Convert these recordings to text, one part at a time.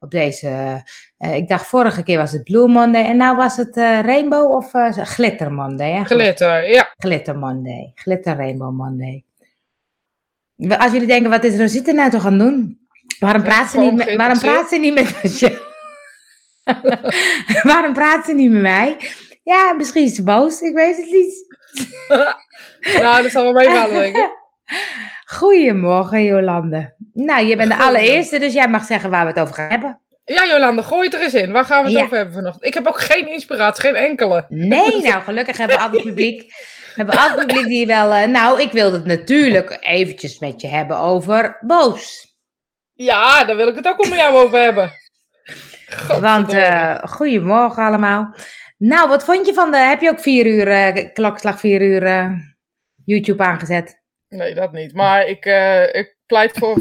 op deze. eh, ik dacht vorige keer was het Blue Monday en nou was het eh, Rainbow of eh, Glitter Monday. Hè? Glitter, ja. Glitter Monday. Glitter Rainbow Monday. Als jullie denken, wat is Rosita nou toch aan doen? Waarom praat ze niet met, waarom praat ze niet met je? waarom praat ze niet met mij? Ja, misschien is ze boos, ik weet het niet. nou, dat zal wel meevallen, denk ik. Goedemorgen, Jolande. Nou, je bent de allereerste, dus jij mag zeggen waar we het over gaan hebben. Ja, Jolanda, gooi het er eens in. Waar gaan we het Ja. over hebben vanochtend? Ik heb ook geen inspiratie, geen enkele. Nee, nou, gelukkig hebben we altijd publiek. We hebben altijd publiek die wel... eh, nou, ik wilde het natuurlijk eventjes met je hebben over boos. Ja, daar wil ik het ook wel met jou over hebben. Want, eh goedemorgen allemaal. Nou, wat vond je van de... Heb je ook vier uur, eh, klokslag vier uur YouTube aangezet? Nee, dat niet. Maar ik, eh, ik pleit voor,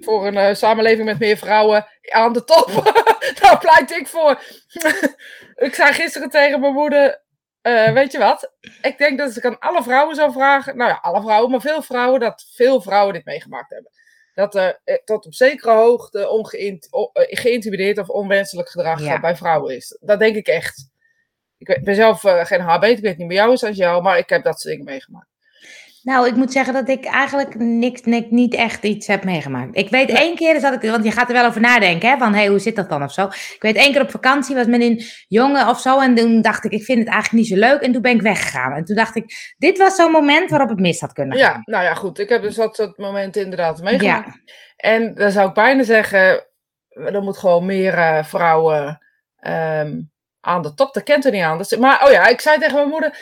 voor een eh, samenleving met meer vrouwen aan de top. Daar pleit ik voor. ik zei gisteren tegen mijn moeder, eh, weet je wat? Ik denk dat ik aan alle vrouwen zou vragen, nou ja, alle vrouwen, maar veel vrouwen, dat veel vrouwen dit meegemaakt hebben. Dat er tot op zekere hoogte ongeïnt, geïntimideerd of onwenselijk gedrag Ja. bij vrouwen is. Dat denk ik echt. Ik ben zelf geen HB, ik weet niet bij jou is als jou, maar ik heb dat soort dingen meegemaakt. Nou, ik moet zeggen dat ik eigenlijk niks, niks, niet echt iets heb meegemaakt. Ik weet één keer, dat ik, want je gaat er wel over nadenken, hè, van hey, hoe zit dat dan of zo. Ik weet één keer op vakantie was met een jongen of zo en toen dacht ik, ik vind het eigenlijk niet zo leuk en toen ben ik weggegaan. En toen dacht ik, dit was zo'n moment waarop het mis had kunnen gaan. Ja, nou ja, goed. Ik heb dus dat soort momenten inderdaad meegemaakt. Ja. En dan zou ik bijna zeggen, er moet gewoon meer eh, vrouwen ehm, aan de top. Dat kent er niet aan. Dat is- maar oh ja, ik zei tegen mijn moeder,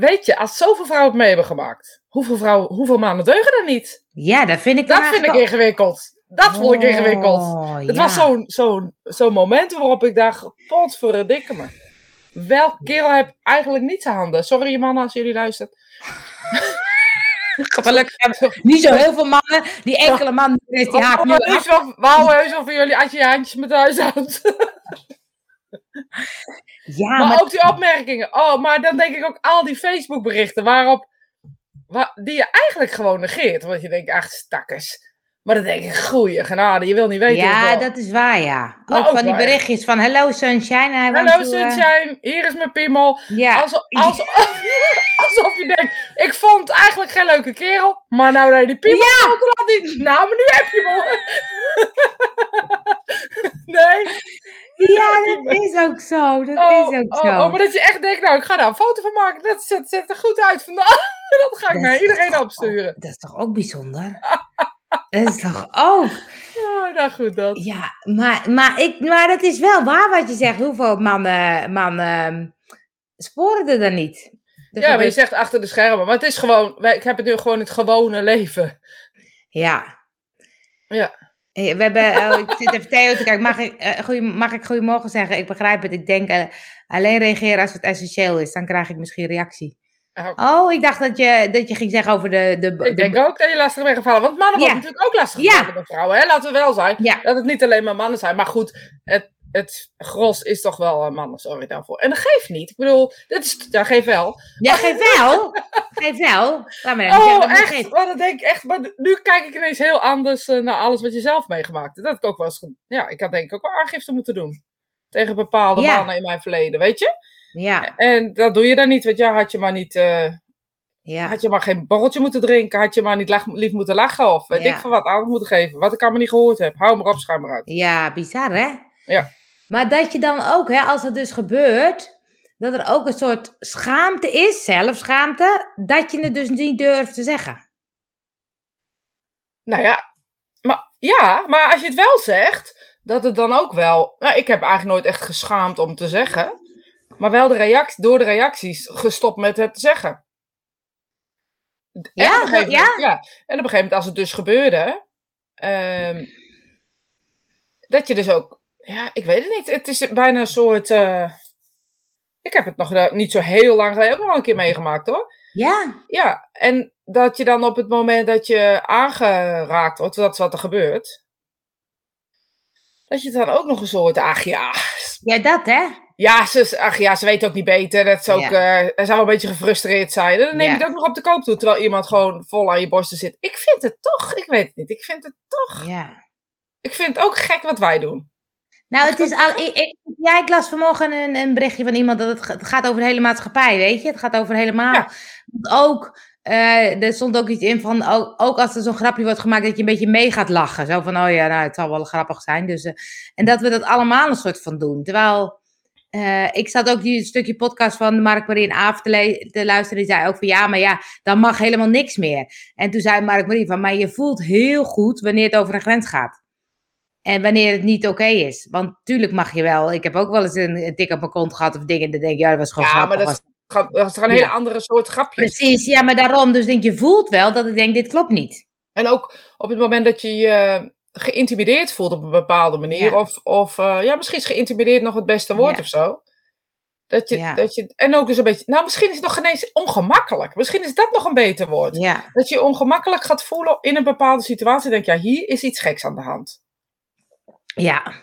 weet je, als zoveel vrouwen het mee hebben gemaakt, hoeveel, vrouwen, hoeveel mannen deugen er niet? Ja, dat vind ik Dat vind ik ingewikkeld. Dat vond ik ook- ingewikkeld. Oh, Het ja. was zo'n zo'n zo'n moment waarop ik dacht, potverdikke me. Welke kerel heeft eigenlijk niets aan handen? Sorry mannen als jullie luisteren. Gelukkig hebben we niet zo heel veel mannen. Die enkele man die is die nu af. heus wel- we houden heus wel voor jullie als je je handjes met huis houdt. Ja, maar, maar ook die opmerkingen. Oh, maar dan denk ik ook al die Facebook berichten waarop, wa- die je eigenlijk gewoon negeert. Want je denkt, ach stakkers. Maar dan denk ik, goeie genade, je wil niet weten. ja, dat is waar, ja. Ook ook van die berichtjes van Hello Sunshine. Hallo to, eh, Sunshine, hier is mijn piemel. Ja, Alsof, alsof, alsof je denkt, ik vond eigenlijk geen leuke kerel. Maar nou nee, die piemel ja. laat niet. Nou, maar nu heb je hem. nee. ja, dat is ook zo. Dat Oh, is ook oh, zo. oh, maar dat je echt denkt, nou, ik ga daar een foto van maken. Dat ziet, er goed uit vandaag. dat ga ik Dat naar iedereen opsturen. Dat is toch ook bijzonder? Dat is toch ook... Oh, nou goed, dat. Ja, maar, maar, ik, maar dat is wel waar wat je zegt. Hoeveel mannen, mannen ehm, sporen er dan niet? Ja, maar je zegt achter de schermen. Maar het is gewoon, ik heb het nu gewoon het gewone leven. Ja. Ja. Eh, We hebben, eh, ik zit even Theo te kijken. Mag ik, goeie, mag ik goedemorgen zeggen? Ik begrijp het. Ik denk eh, alleen reageren als het essentieel is. Dan krijg ik misschien reactie. Oh. Oh, ik dacht dat je, dat je ging zeggen over de... de, Ik de- denk ook dat je lastig bent gevallen. Want mannen worden Ja. natuurlijk ook lastig Ja. gevallen bij vrouwen. Hè? Laten we wel zijn. Ja, Dat het niet alleen maar mannen zijn. Maar goed, het, het gros is toch wel eh, mannen. Sorry daarvoor. En dat geeft niet. Ik bedoel, dit is, ja, geef wel. ja, geef wel. Geef wel. Laat maar even Oh, dat echt? geeft. Maar dat denk ik echt. Maar nu kijk ik ineens heel anders eh, naar alles wat je zelf meegemaakt hebt. Dat ik ook wel eens. Ja, ik had denk ik ook wel aangifte moeten doen. Tegen bepaalde Ja. mannen in mijn verleden, weet je? Ja, En dat doe je dan niet. Want ja, had je maar niet. eh, ja. Had je maar geen borreltje moeten drinken. Had je maar niet lach, lief moeten lachen. Of weet Ja. ik van wat aandacht moeten geven. Wat ik allemaal niet gehoord heb. Hou maar op, schuim maar uit. Ja, bizar hè? Ja. Maar dat je dan ook, hè, als het dus gebeurt, dat er ook een soort schaamte is, zelfschaamte, dat je het dus niet durft te zeggen. Nou ja, maar, ja, maar als je het wel zegt, dat het dan ook wel. Nou, ik heb eigenlijk nooit echt geschaamd om te zeggen. Maar wel de reactie, door de reacties gestopt met het zeggen. En Ja, ja? ja. En op een gegeven moment, als het dus gebeurde. ehm, dat je dus ook. Ja, ik weet het niet. Het is bijna een soort. eh, ik heb het nog niet zo heel lang geleden ook nog wel een keer meegemaakt hoor. Ja, Ja, en dat je dan op het moment dat je aangeraakt wordt, dat is wat er gebeurt, dat je dan ook nog een soort, ach ja, ja dat hè? Ja, ze, ach ja, ze weet ook niet beter, dat is ook, Ja. eh, ze zou wel een beetje gefrustreerd zijn. En dan neem je Ja. het ook nog op de koop toe, terwijl iemand gewoon vol aan je borsten zit. Ik vind het toch, ik weet het niet, ik vind het toch, Ja. ik vind het ook gek wat wij doen. Nou, het is al. Ik, ik, ja, ik las vanmorgen een, een berichtje van iemand dat het, ga- het gaat over de hele maatschappij, weet je? Het gaat over helemaal. Ja. Ook, eh, er stond ook iets in van. Ook, ook als er zo'n grapje wordt gemaakt, dat je een beetje mee gaat lachen. Zo van, oh ja, nou, het zal wel grappig zijn. Dus, eh, en dat we dat allemaal een soort van doen. Terwijl. Eh, ik zat ook die stukje podcast van Mark Marie Aaf te, te luisteren. Die zei ook van ja, maar ja, dan mag helemaal niks meer. En toen zei Mark Marie van, maar je voelt heel goed wanneer het over een grens gaat. En wanneer het niet oké is. Want tuurlijk mag je wel. Ik heb ook wel eens een, een tik op mijn kont gehad of dingen. Dan denk ik, ja, dat was gewoon Ja, maar dat is, dat toch een Ja. hele andere soort grapjes. Precies, ja, maar daarom. Dus denk je, voelt wel dat ik denk, dit klopt niet. En ook op het moment dat je je geïntimideerd voelt op een bepaalde manier. Ja. Of, of eh, ja, misschien is geïntimideerd nog het beste woord Ja. of zo. Dat je, Ja. dat je, en ook dus een beetje, nou misschien is het nog geen eens ongemakkelijk. Misschien is dat nog een beter woord. Ja, Dat je je ongemakkelijk gaat voelen in een bepaalde situatie. Denk je, ja, hier is iets geks aan de hand. ja,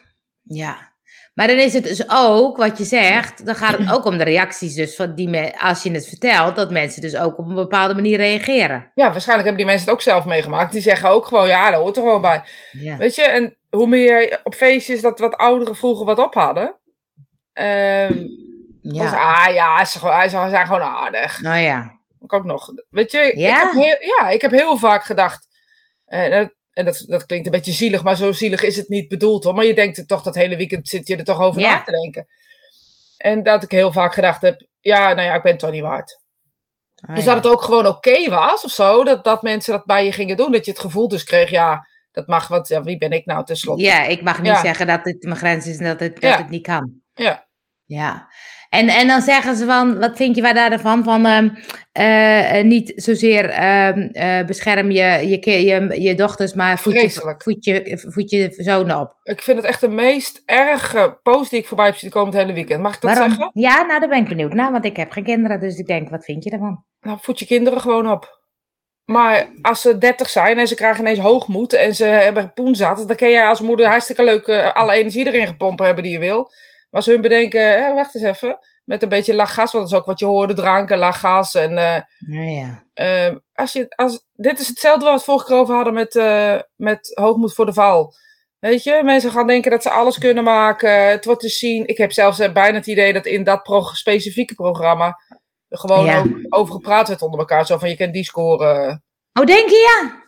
ja. Maar dan is het dus ook, wat je zegt, dan gaat het ook om de reacties dus van die me, als je het vertelt, dat mensen dus ook op een bepaalde manier reageren. Ja, waarschijnlijk hebben die mensen het ook zelf meegemaakt. Die zeggen ook gewoon, ja, dat hoort er gewoon bij. Ja, Weet je, en hoe meer op feestjes dat wat ouderen vroeger wat op hadden. ehm was, ja. ah ja, ze, gewoon- ze zijn gewoon aardig. nou ja. Ik ook nog. Weet je, Ja? ik, heb heel, ja, ik heb heel vaak gedacht. eh, dat- en dat, dat klinkt een beetje zielig, maar zo zielig is het niet bedoeld hoor. Maar je denkt er toch dat hele weekend zit je er toch over Ja. na te denken. En dat ik heel vaak gedacht heb, ja, nou ja, ik ben het toch niet waard. Ah, dus ja. dat het ook gewoon oké was of zo, dat, dat mensen dat bij je gingen doen. Dat je het gevoel dus kreeg, ja, dat mag, wat, ja, wie ben ik nou tenslotte? Ja, ik mag niet Ja. zeggen dat het mijn grens is en dat het, dat het niet kan. Ja. Ja. En, en dan zeggen ze van, wat vind je waar daarvan? Van eh, niet zozeer ehm, eh, bescherm je, je, je, je dochters, maar voed je, voed, je, voed je zonen op. Ik vind het echt de meest erge post die ik voorbij heb zien komen het hele weekend. Mag ik dat Waarom? zeggen? Ja, nou daar ben ik benieuwd naar, want ik heb geen kinderen, dus ik denk, wat vind je ervan? Nou, voed je kinderen gewoon op. Maar als ze 30 zijn en ze krijgen ineens hoogmoed en ze hebben poenzat, dan kun jij als moeder hartstikke leuk alle energie erin gepompt hebben die je wil. Maar ze hun bedenken, wacht eens even, met een beetje lachgas, want dat is ook wat je hoorde, dranken, lachgas. En eh, Nou ja. eh, als je, als, dit is hetzelfde wat we het vorige keer over hadden met, eh, met hoogmoed voor de val. Weet je, mensen gaan denken dat ze alles kunnen maken. Het wordt te zien. Ik heb zelfs eh, bijna het idee dat in dat pro- specifieke programma gewoon Ja. ook over gepraat werd onder elkaar. Zo van, je kent die score. Oh, denk je ja?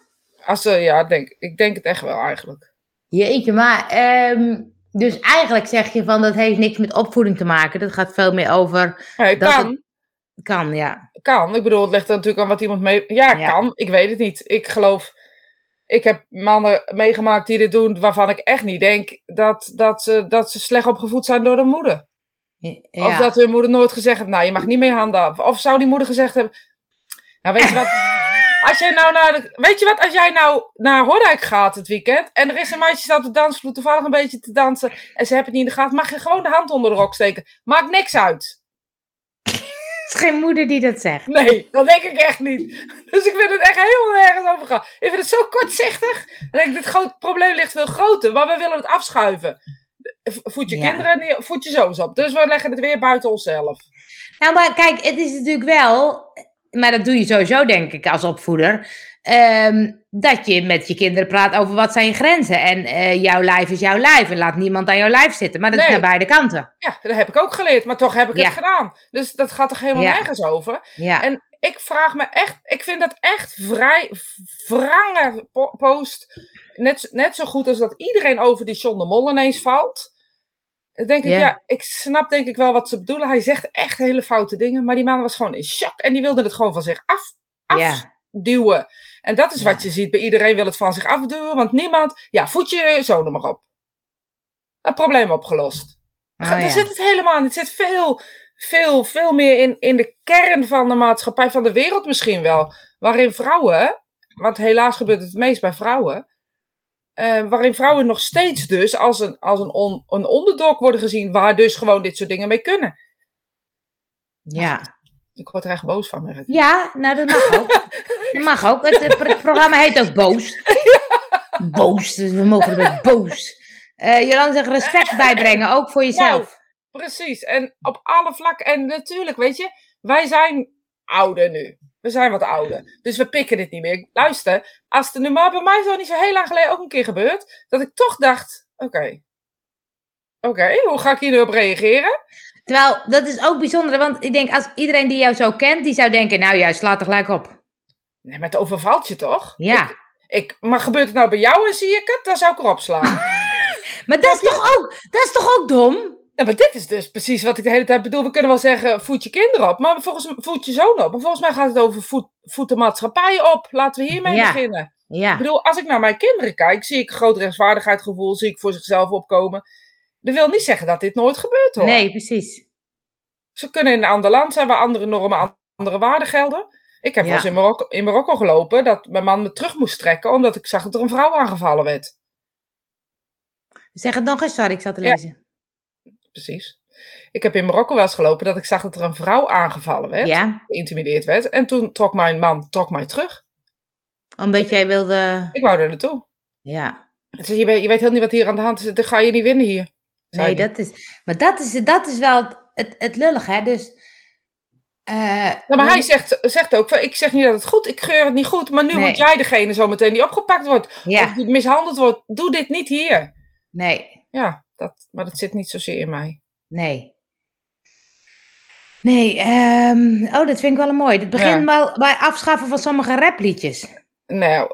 Als ja, denk, ik denk het echt wel eigenlijk. Jeetje, maar ehm, dus eigenlijk zeg je van, dat heeft niks met opvoeding te maken. Dat gaat veel meer over, Ja, Dat kan, het- kan, ja. kan. Ik bedoel, het ligt er natuurlijk aan wat iemand mee... Ja, Ja. kan. Ik weet het niet. Ik geloof... Ik heb mannen meegemaakt die dit doen waarvan ik echt niet denk dat, dat, ze, dat ze slecht opgevoed zijn door de moeder. Ja. Of dat hun moeder nooit gezegd heeft, nou, je mag niet meer handen af. Of zou die moeder gezegd hebben, nou, weet je wat... Als jij nou naar de, weet je wat, als jij nou naar gaat het weekend en er is een meisje staat op de dansvloer toevallig een beetje te dansen en ze hebben het niet in de gaten, mag je gewoon de hand onder de rok steken. Maakt niks uit. Het is geen moeder die dat zegt. Nee, dat denk ik echt niet. Dus ik vind het echt helemaal nergens over gaan. Ik vind het zo kortzichtig. En ik dit groot probleem ligt veel groter, maar we willen het afschuiven. Voed je Ja. kinderen en voed je zoons op. Dus we leggen het weer buiten onszelf. Nou, maar kijk, het is natuurlijk wel, maar dat doe je sowieso, denk ik, als opvoeder, ehm, dat je met je kinderen praat over wat zijn je grenzen. En eh, jouw lijf is jouw lijf en laat niemand aan jouw lijf zitten. Maar dat is naar beide kanten. Ja, dat heb ik ook geleerd, maar toch heb ik Ja. het gedaan. Dus dat gaat toch helemaal Ja. nergens over. Ja, En ik vraag me echt, ik vind dat echt vrij wrange po- post. Net, net zo goed als dat iedereen over die John de Mol ineens valt. Denk ik, Ja. ik snap denk ik wel wat ze bedoelen. Hij zegt echt hele foute dingen, maar die man was gewoon in shock en die wilde het gewoon van zich af, afduwen. En dat is wat je ziet bij iedereen wil het van zich afduwen, want niemand, ja, voed je zoon maar op. Een probleem opgelost. Oh, ja. zit het helemaal. Het zit veel, veel, veel meer in, in de kern van de maatschappij, van de wereld misschien wel. Waarin vrouwen, want helaas gebeurt het meest bij vrouwen, eh, waarin vrouwen nog steeds dus als een, als een, on, een onderdog worden gezien, waar dus gewoon dit soort dingen mee kunnen. ja. Ik word er echt boos van. merk. Ja, nou dat mag ook. Dat mag ook. Het, het pro- programma heet ook Boos. Boos, dus we mogen erbij boos. Eh Jolanda zegt respect bijbrengen, ook voor jezelf. Precies, en op alle vlakken. En natuurlijk, weet je, wij zijn ouder nu. We zijn wat ouder. Dus we pikken dit niet meer. Luister, als het nu maar bij mij zo niet zo heel lang geleden ook een keer gebeurd, dat ik toch dacht, oké, Oké, hoe ga ik hier nu op reageren? Terwijl, dat is ook bijzonder, want ik denk, als iedereen die jou zo kent, die zou denken, nou juist, slaat er gelijk op. Nee, maar het overvalt je toch? Ja. Ik, maar gebeurt het nou bij jou en zie ik het, dan zou ik erop slaan. Maar dat is toch ook, dat is toch ook dom? Ja, maar dit is dus precies wat ik de hele tijd bedoel. We kunnen wel zeggen, voed je kinderen op, maar volgens voed je zoon op. Maar volgens mij gaat het over voed, voed de maatschappij op. Laten we hiermee Ja. beginnen. Ja. Ik bedoel, als ik naar mijn kinderen kijk, zie ik een groot rechtswaardigheidsgevoel, zie ik voor zichzelf opkomen. Dat wil niet zeggen dat dit nooit gebeurt hoor. Nee, precies. Ze kunnen in een ander land zijn waar andere normen, andere waarden gelden. Ik heb Ja. wel eens in Marokko, in Marokko gelopen dat mijn man me terug moest trekken omdat ik zag dat er een vrouw aangevallen werd. Zeg het nog eens, sorry, ik zat te Ja. Precies. Ik heb in Marokko wel eens gelopen dat ik zag dat er een vrouw aangevallen werd, Ja, geïntimideerd werd. En toen trok mijn man trok mij terug. omdat jij wilde... Ik wou er naartoe. Ja, zei, je, weet, je weet heel niet wat hier aan de hand is, dan ga je niet winnen hier. nee, dat is... Maar dat is, dat is wel het, het, lullig, hè? Dus... eh, Ja, maar hij zegt, zegt ook, ik zeg niet dat het goed, ik geur het niet goed, maar nu Nee. word jij degene zometeen die opgepakt wordt. Ja, Of die mishandeld wordt. Doe dit niet hier. nee, Ja, dat, maar dat zit niet zozeer in mij. nee. Nee, ehm, oh, dat vind ik wel een mooi. Het begint Ja. wel bij afschaffen van sommige rapliedjes. Nou,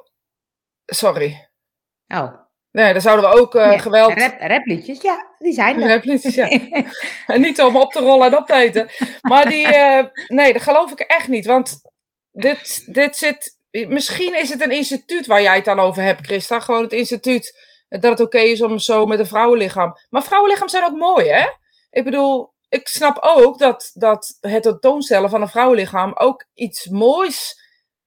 sorry. Oh, Nee, dan zouden we ook nee, geweld... Rap, rapliedjes, ja, die zijn er. Replities, ja. En niet om op te rollen en op te eten. Maar die, eh, nee, dat geloof ik echt niet. Want dit, dit zit, misschien is het een instituut waar jij het dan over hebt, Christa. Gewoon het instituut dat het oké is om zo met een vrouwenlichaam. Maar vrouwenlichaam zijn ook mooi, hè? Ik bedoel, ik snap ook dat, dat het tentoonstellen van een vrouwenlichaam ook iets moois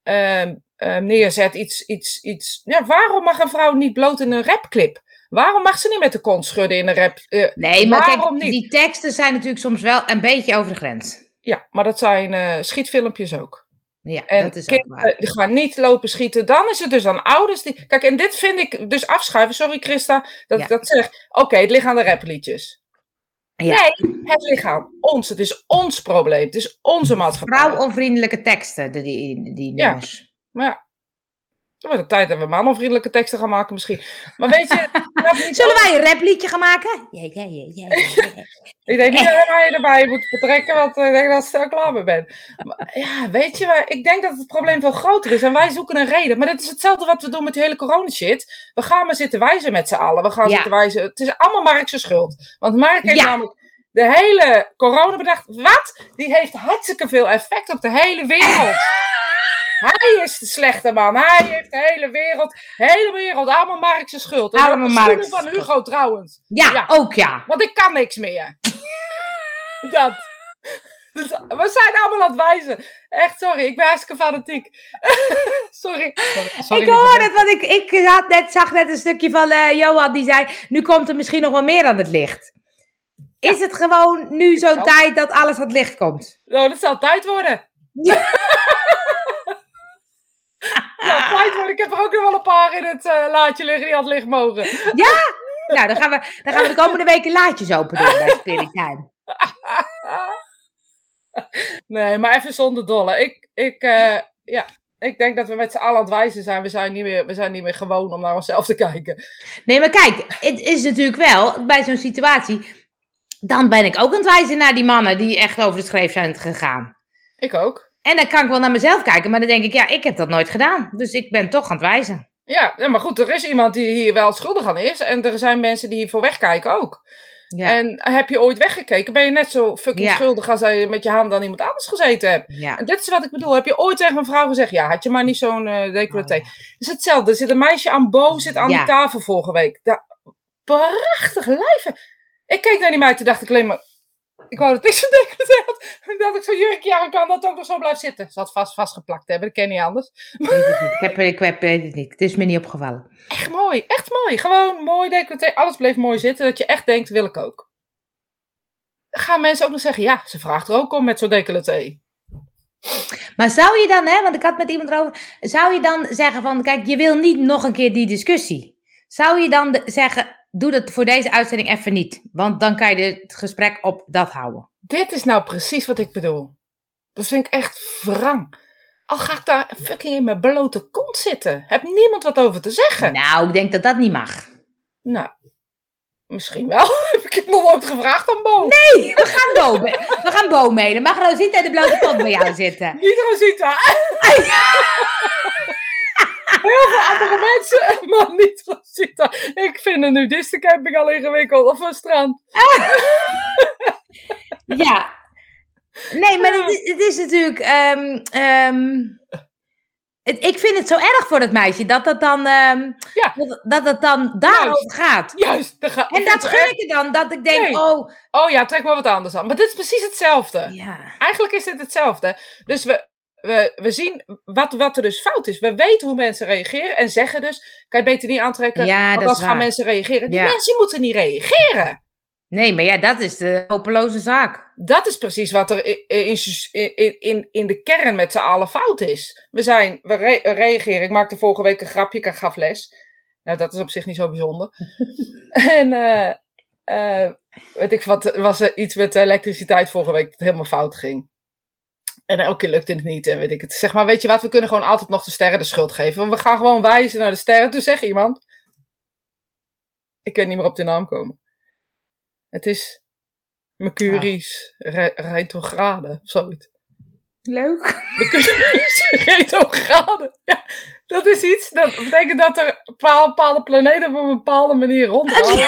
ehm, ehm, neerzet. Iets, iets, iets, ja, waarom mag een vrouw niet bloot in een rapclip? Waarom mag ze niet met de kont schudden in een rap? eh, Nee, maar Waarom kijk, niet? die teksten zijn natuurlijk soms wel een beetje over de grens. Ja, maar dat zijn eh, schietfilmpjes ook. Ja, En dat is ook kinderen waar. die gaan niet lopen schieten. Dan is het dus aan ouders die. Kijk, en dit vind ik dus afschuiven. Sorry, Christa, dat Ja. ik dat zeg. Oké, het ligt aan de rapliedjes. Ja. Nee, het ligt aan ons. Het is ons probleem. Het is onze maatschappij. Vrouwonvriendelijke teksten, die, die, die Ja. nummers. Maar het wordt de tijd dat we manonvriendelijke teksten gaan maken misschien. Maar weet je, niet Zullen wij een rapliedje gaan maken? Ja, ja, ja, ja, ja. Ik denk niet dat je erbij moet betrekken, want ik denk dat ik er klaar mee ben. Maar, ja, weet je, maar ik denk dat het probleem veel groter is en wij zoeken een reden. Maar dat is hetzelfde wat we doen met die hele corona-shit. We gaan maar zitten wijzen met z'n allen. We gaan Ja. zitten wijzen. Het is allemaal Mark zijn schuld. Want Mark heeft namelijk de hele corona bedacht. Wat? Die heeft hartstikke veel effect op de hele wereld. Hij is de slechte man. Hij heeft de hele wereld, hele wereld, allemaal Mark zijn schuld. En Allemaal Mark van schuld. Hugo trouwens. Ja, Ja. ook ja. Want ik kan niks meer. Dat. We zijn allemaal aan het wijzen. Echt, sorry. Ik ben hartstikke fanatiek. sorry. sorry. ik hoor het, want ik, ik had net, zag net een stukje van eh, Johan die zei, nu komt er misschien nog wel meer aan het licht. Is het gewoon nu zo'n tijd dat alles aan het licht komt? Nou, dat zal tijd worden. Ja. Ja, worden. Ik heb er ook nog wel een paar in het eh, laadje liggen die het licht mogen. Nou, dan gaan we, dan gaan we de komende weken laadjes open doen bij Spirit Time. Nee, maar even zonder dolle. Ik, ik, eh, ja, ik denk dat we met z'n allen aan het wijzen zijn. We zijn, niet meer, we zijn niet meer gewoon om naar onszelf te kijken. Nee, maar kijk, het is natuurlijk wel, bij zo'n situatie, dan ben ik ook aan het wijzen naar die mannen die echt over de schreef zijn gegaan. Ik ook. En dan kan ik wel naar mezelf kijken, maar dan denk ik, ja, ik heb dat nooit gedaan. Dus ik ben toch aan het wijzen. Ja, maar goed, er is iemand die hier wel schuldig aan is. En er zijn mensen die hiervoor wegkijken ook. Ja, En heb je ooit weggekeken? Ben je net zo fucking Ja. schuldig als je met je hand aan iemand anders gezeten hebt? ja. En dit is wat ik bedoel. Heb je ooit tegen een vrouw gezegd: ja, had je maar niet zo'n eh decolleté? Oh, Het is hetzelfde. Er zit een meisje aan Bo, zit aan die tafel vorige week. Da prachtig lijf. Ik keek naar die meid, toen dacht ik alleen maar. Ik wou dat ik zo'n decolleté had. Ik dacht ik zo'n jurkje aan kan, dat ook nog zo blijft zitten. Ze had vast vastgeplakt hebben, dat ken je niet anders. Ik weet het niet. Ik, heb, ik heb, weet het niet. Het is me niet opgevallen. Echt mooi, echt mooi. Gewoon mooi decolleté. Alles bleef mooi zitten, dat je echt denkt, wil ik ook. Gaan mensen ook nog zeggen, ja, ze vraagt er ook om met zo'n decolleté. Maar zou je dan, hè, want ik had met iemand erover, zou je dan zeggen van, kijk, je wil niet nog een keer die discussie. Zou je dan de- zeggen, doe dat voor deze uitzending even niet, want dan kan je het gesprek op dat houden. Dit is nou precies wat ik bedoel. Dat vind ik echt wrang. Al ga ik daar fucking in mijn blote kont zitten. Heb niemand wat over te zeggen. Nou, ik denk dat dat niet mag. Nou, Misschien wel. Heb ik het nog nooit gevraagd aan Bo? Nee, we gaan Bo, we gaan Bo mailen. Mag Rosita de blote kont bij jou zitten? Niet Rosita. Heel veel andere mensen, maar niet Rosita. Ik vind een nudistencamping al ingewikkeld. Of een strand. Ja. Nee, maar het is, het is natuurlijk... ehm, ehm, het- ik vind het zo erg voor dat meisje dat het dan, ehm, Ja. dat, dat het dan daarover gaat. Juist. daar ga- En dat gun ik je dan, dat ik denk, Nee. oh, Oh ja, trek maar wat anders aan. Maar dit is precies hetzelfde. ja. Eigenlijk is dit hetzelfde. Dus we, we, we zien wat, wat er dus fout is. We weten hoe mensen reageren en zeggen dus, kan je beter niet aantrekken, Ja, want anders gaan waar. mensen reageren. Die Ja. mensen moeten niet reageren. Nee, maar ja, dat is de hopeloze zaak. Dat is precies wat er in, in, in, in de kern met z'n allen fout is. We zijn, we re- reageren. Ik maakte vorige week een grapje, ik gaf les. Nou, dat is op zich niet zo bijzonder. en eh, eh, weet ik wat, was er iets met elektriciteit vorige week dat helemaal fout ging. En elke keer lukte het niet en weet ik het. Zeg maar, weet je wat, we kunnen gewoon altijd nog de sterren de schuld geven. Want we gaan gewoon wijzen naar de sterren. Toen zegt iemand, ik kan niet meer op de naam komen. Het is Mercurius re- retrograde of zoiets. Leuk. Mercurius retrograde. Ja, dat is iets, dat betekent dat er bepaal- bepaalde planeten op een bepaalde manier rondgaan.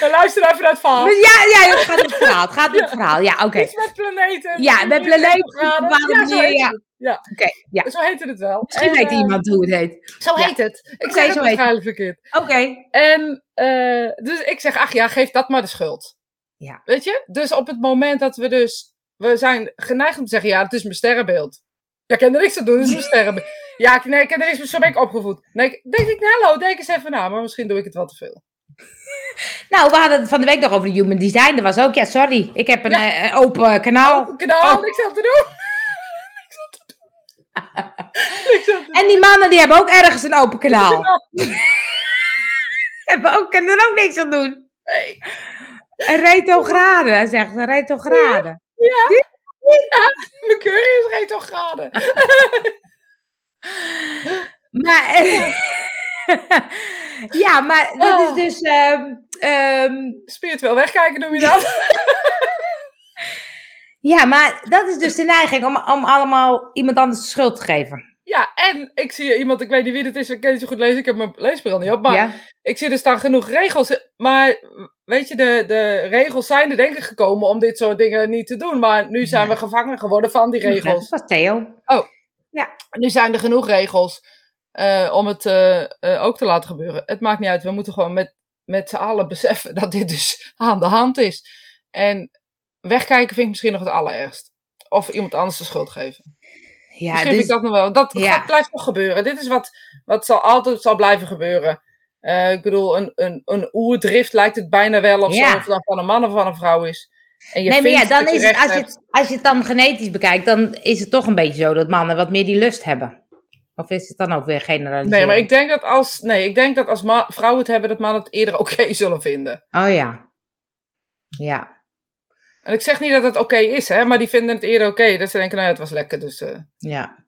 En luister even naar het verhaal. Ja, ja, het gaat om het verhaal. Het gaat om het verhaal. Ja, oké. Iets met planeten. Ja, met planeten Ja, zo heet ja. Oké, ja. zo heet het wel. Misschien En, weet eh, iemand hoe het heet. Zo Ja. heet het. Ik het zo heet het. verkeerd. Oké. En eh, dus ik zeg, ach ja, geef dat maar de schuld. Ja. Weet je? Dus op het moment dat we dus, we zijn geneigd om te zeggen, ja, het is mijn sterrenbeeld. Ja, ik kan er niks aan doen, het is mijn sterrenbeeld. Ja, nee, ik kan er niks mee, zo ben ik opgevoed. Nee, ik- denk ik, nou, hallo, denk eens even na, maar misschien doe ik het wel te veel. Nou, we hadden het van de week nog over de human design. Dat was ook, ja, sorry. Ik heb een Ja. eh, eh, open kanaal. Oh, kanaal, Oh. niks aan te doen. En die mannen die hebben ook ergens een open kanaal. Hebben ook, kunnen er ook niks aan doen. Nee. Een retrograde, hij zegt een retrograde. Ja. ja, Mercurius retrograde. Maar, eh, ja, maar dat Oh. is dus, ehm, ehm, Spiritueel wegkijken noem je dat? ja, maar dat is dus de neiging om, om allemaal iemand anders de schuld te geven. Ja, en ik zie iemand, ik weet niet wie het is, ik kan niet zo goed lezen, ik heb mijn leesbril niet op, maar ja? ik zie er staan genoeg regels. Maar weet je, de, de regels zijn er denk ik gekomen om dit soort dingen niet te doen. Maar nu zijn we gevangen geworden van die regels. Dat was Theo. Nu zijn er genoeg regels eh, om het eh, eh, ook te laten gebeuren. Het maakt niet uit, we moeten gewoon met, met z'n allen beseffen dat dit dus aan de hand is. En wegkijken vind ik misschien nog het allerergst. Of iemand anders de schuld geven. Ja, Misschien dus, vind ik dat nog wel. Dat Ja. gaat- blijft nog gebeuren. Dit is wat, wat zal altijd zal blijven gebeuren. Ik bedoel, een, een, een oerdrift lijkt het bijna wel of Ja. zo. Of het dan van een man of van een vrouw is. En je nee, maar ja, dan is het, als je als je het dan genetisch bekijkt, dan is het toch een beetje zo dat mannen wat meer die lust hebben. Of is het dan ook weer generaliseren? Nee, maar ik denk dat als, nee, ik denk dat als vrouwen het hebben, dat mannen het eerder oké zullen vinden. Oh ja. Ja. En ik zeg niet dat het oké is, hè, maar die vinden het eerder oké. dat ze denken, nou het was lekker. Dus eh, Ja.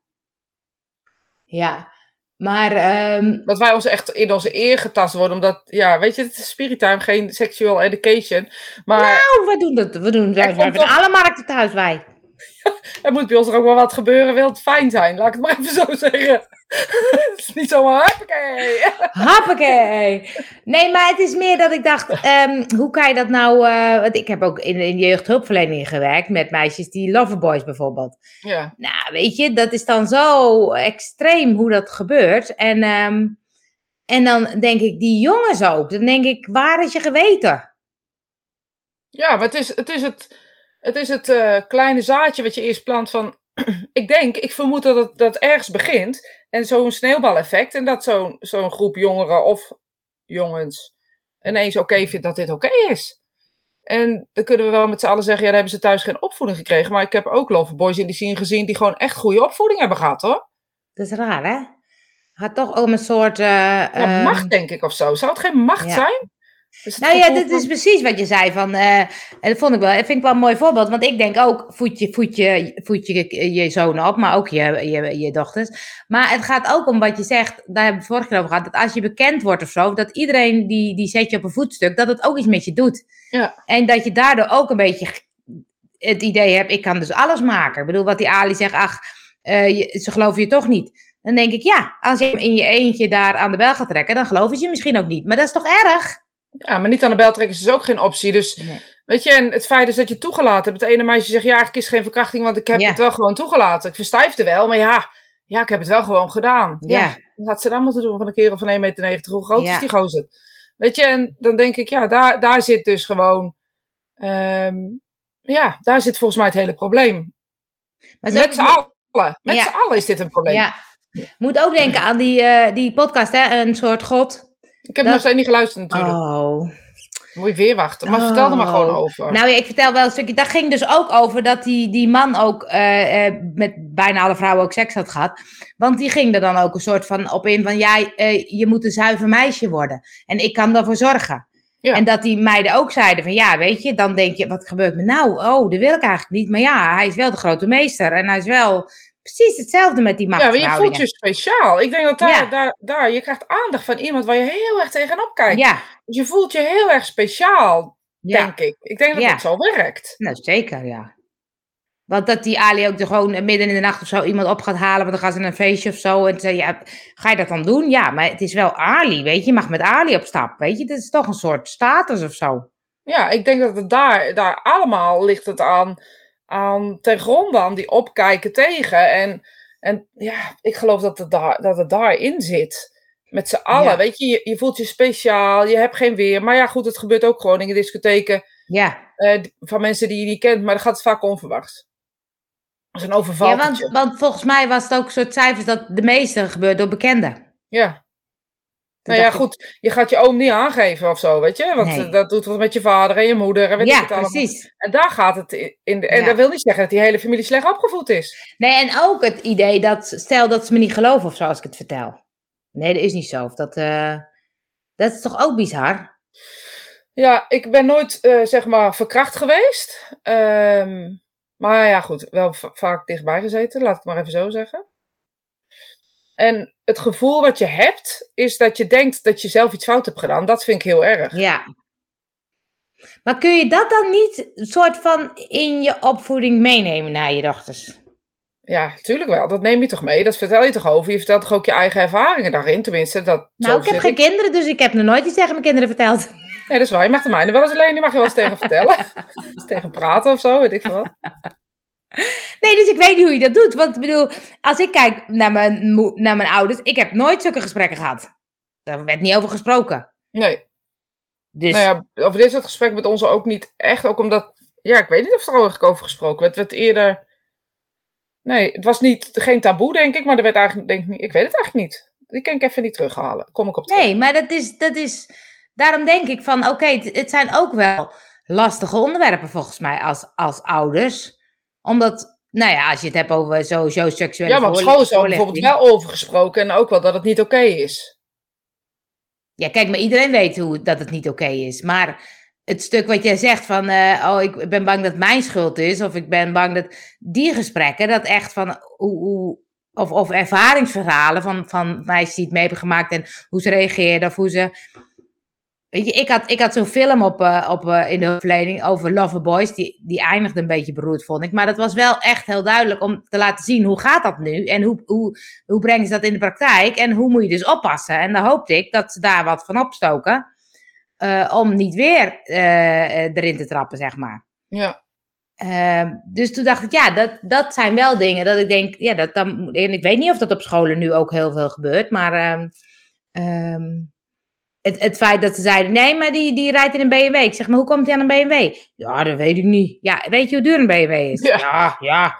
Ja. Maar, ehm, dat wij ons echt in onze eer getast worden. Omdat, ja, weet je, het is spirit time, geen sexual education. Maar nou, we doen dat. We doen wij toch- alle markten thuis, wij. er moet bij ons er ook wel wat gebeuren, wil het fijn zijn. Laat ik het maar even zo zeggen. het is niet zomaar. Hoppakee. Nee, maar het is meer dat ik dacht, ehm, hoe kan je dat nou... eh, want ik heb ook in, in jeugdhulpverlening gewerkt met meisjes die loverboys bijvoorbeeld. Ja, Nou, weet je, dat is dan zo extreem hoe dat gebeurt. En, ehm, en dan denk ik, die jongens ook. Dan denk ik, waar is je geweten? ja maar het is het, is het, het, is het eh, kleine zaadje wat je eerst plant van... ik denk, ik vermoed dat het dat ergens begint. En zo'n sneeuwbaleffect. En dat zo'n zo'n groep jongeren of jongens ineens oké vindt dat dit oké is. En dan kunnen we wel met z'n allen zeggen, ja, dan hebben ze thuis geen opvoeding gekregen. Maar ik heb ook loverboys in die scene gezien die gewoon echt goede opvoeding hebben gehad, hoor. Dat is raar, hè? Het gaat toch om een soort... eh, Ja, ehm, macht, denk ik, of zo. Zou het geen macht ja. zijn? Dus Nou ja, dat is precies wat je zei. Van, eh, en dat vond ik wel, dat vind ik wel een mooi voorbeeld. Want ik denk ook, voed je, voed je, voed je, je zonen op, maar ook je, je, je dochters. Maar het gaat ook om wat je zegt, daar hebben we het vorige keer over gehad. Dat als je bekend wordt of zo, dat iedereen die, die zet je op een voetstuk, dat het ook iets met je doet. Ja. En dat je daardoor ook een beetje het idee hebt, ik kan dus alles maken. Ik bedoel, wat die Ali zegt, ach, eh, je- ze geloven je toch niet. Dan denk ik, ja, als je in je eentje daar aan de bel gaat trekken, dan geloven ze je misschien ook niet. Maar dat is toch erg? Ja, maar niet aan de bel trekken is dus ook geen optie. Dus Nee. weet je, en het feit is dat je toegelaten hebt. Het ene meisje zegt, ja, eigenlijk is het geen verkrachting, want ik heb Ja. het wel gewoon toegelaten. Ik verstijfde wel, maar ja, ja, ik heb het wel gewoon gedaan. Ja, Ja. wat had ze dan moeten doen van een kerel van 1,90 meter? Hoe groot Ja. is die gozer? Weet je, en dan denk ik, ja, daar, daar zit dus gewoon, ehm, ja, daar zit volgens mij het hele probleem. Maar Met z'n allen, met Ja. z'n allen is dit een probleem. Ja. Moet ook denken aan die, eh, die podcast, hè? Een soort God. Ik heb Dat- nog steeds niet geluisterd natuurlijk. Oh. Moet je weer wachten. Maar vertel er maar Oh. gewoon over. Nou ja, ik vertel wel een stukje. Dat ging dus ook over dat die, die man ook eh, eh, met bijna alle vrouwen ook seks had gehad. Want die ging er dan ook een soort van op in van, ja, eh, je moet een zuiver meisje worden. En ik kan daarvoor zorgen. Ja. En dat die meiden ook zeiden van, ja, weet je, dan denk je, wat gebeurt me nou? Oh, dat wil ik eigenlijk niet. Maar ja, hij is wel de grote meester. En hij is wel precies hetzelfde met die Ja, maar je voelt je speciaal. Ik denk dat daar, Ja. daar, daar, je krijgt aandacht van iemand waar je heel erg tegenop kijkt. Ja, Dus je voelt je heel erg speciaal, ja. denk ik. Ik denk dat het zo werkt. Nou, zeker, ja. Want dat die Ali ook er gewoon midden in de nacht of zo iemand op gaat halen, want dan gaan ze naar een feestje of zo. En zei, ja, ga je dat dan doen? Ja, maar het is wel Ali, weet je. Je mag met Ali op stap, weet je. Dat is toch een soort status of zo. Ja, ik denk dat het daar, daar allemaal ligt het aan, aan ten die opkijken tegen. En, en ja, ik geloof dat het, daar, dat het daarin zit. Met z'n allen, Ja. weet je, je, je voelt je speciaal, je hebt geen weer. Maar ja, goed, het gebeurt ook gewoon in de discotheken Ja, eh, van mensen die je niet kent, maar dan gaat het vaak onverwachts. Als een ja overvaltertje. want, want volgens mij was het ook een soort cijfers dat de meeste gebeurt door bekenden. Ja. Nou ja, ik, goed, je gaat je oom niet aangeven of zo, weet je? Want Nee. eh, dat doet wat met je vader en je moeder en weet ik Ja, het allemaal. precies. En daar gaat het in. de, en Ja. dat wil niet zeggen dat die hele familie slecht opgevoed is. Nee, en ook het idee dat, stel dat ze me niet geloven of zo als ik het vertel. Nee, dat is niet zo. Of dat, eh, dat is toch ook bizar? Ja, ik ben nooit, eh, zeg maar, verkracht geweest. Ehm, maar ja, goed, wel va- vaak dichtbij gezeten, laat ik het maar even zo zeggen. En het gevoel wat je hebt, is dat je denkt dat je zelf iets fout hebt gedaan. Dat vind ik heel erg. Ja. Maar kun je dat dan niet een soort van in je opvoeding meenemen naar je dochters? Ja, natuurlijk wel. Dat neem je toch mee? Dat vertel je toch over? Je vertelt toch ook je eigen ervaringen daarin? Tenminste, dat, Nou, ik heb geen kinderen, dus ik heb nog nooit iets tegen mijn kinderen verteld. Nee, dat is waar. Je mag de mijne wel eens alleen. Die mag je wel eens tegen vertellen. Eens tegen praten of zo, weet ik veel wat. Nee, dus ik weet niet hoe je dat doet. Want ik bedoel, als ik kijk naar mijn, naar mijn ouders, ik heb nooit zulke gesprekken gehad. Daar werd niet over gesproken. Nee. Dus Nou ja, over dit soort gesprek met ons ook niet echt. Ook omdat, ja, ik weet niet of er eigenlijk over gesproken werd. Het werd eerder, nee, het was niet, geen taboe denk ik. Maar er werd eigenlijk, denk ik, ik weet het eigenlijk niet. Die kan ik even niet terughalen. Kom ik op terug. nee, maar dat is, dat is, daarom denk ik van, oké, het, het zijn ook wel lastige onderwerpen volgens mij als, als ouders. Omdat, nou ja, als je het hebt over sowieso seksuele Ja, maar op school is er bijvoorbeeld wel over gesproken. En ook wel dat het niet oké is. Ja, kijk, maar iedereen weet hoe, dat het niet oké is. Maar het stuk wat jij zegt van, eh, oh, ik ben bang dat mijn schuld is, of ik ben bang dat die gesprekken, dat echt van, hoe, hoe, of, of ervaringsverhalen van, van meisjes die het mee hebben gemaakt en hoe ze reageerden, of hoe ze... Weet je, ik had, ik had zo'n film op, eh, op, eh, in de hulpverlening over Loverboys, die, die eindigde een beetje beroerd, vond ik. Maar dat was wel echt heel duidelijk om te laten zien, hoe gaat dat nu? En hoe, hoe, hoe brengen ze dat in de praktijk? En hoe moet je dus oppassen? En dan hoopte ik dat ze daar wat van opstoken. eh, om niet weer erin te trappen, zeg maar. Ja. Ehm, dus toen dacht ik, ja, dat, dat zijn wel dingen dat ik denk, ja, dat dan, en ik weet niet of dat op scholen nu ook heel veel gebeurt, maar ehm, ehm, het, het feit dat ze zeiden, nee, maar die, die rijdt in een BMW. Ik zeg, maar hoe komt hij aan een BMW? Ja, dat weet ik niet. Ja, weet je hoe duur een BMW is? Ja. ja. ja.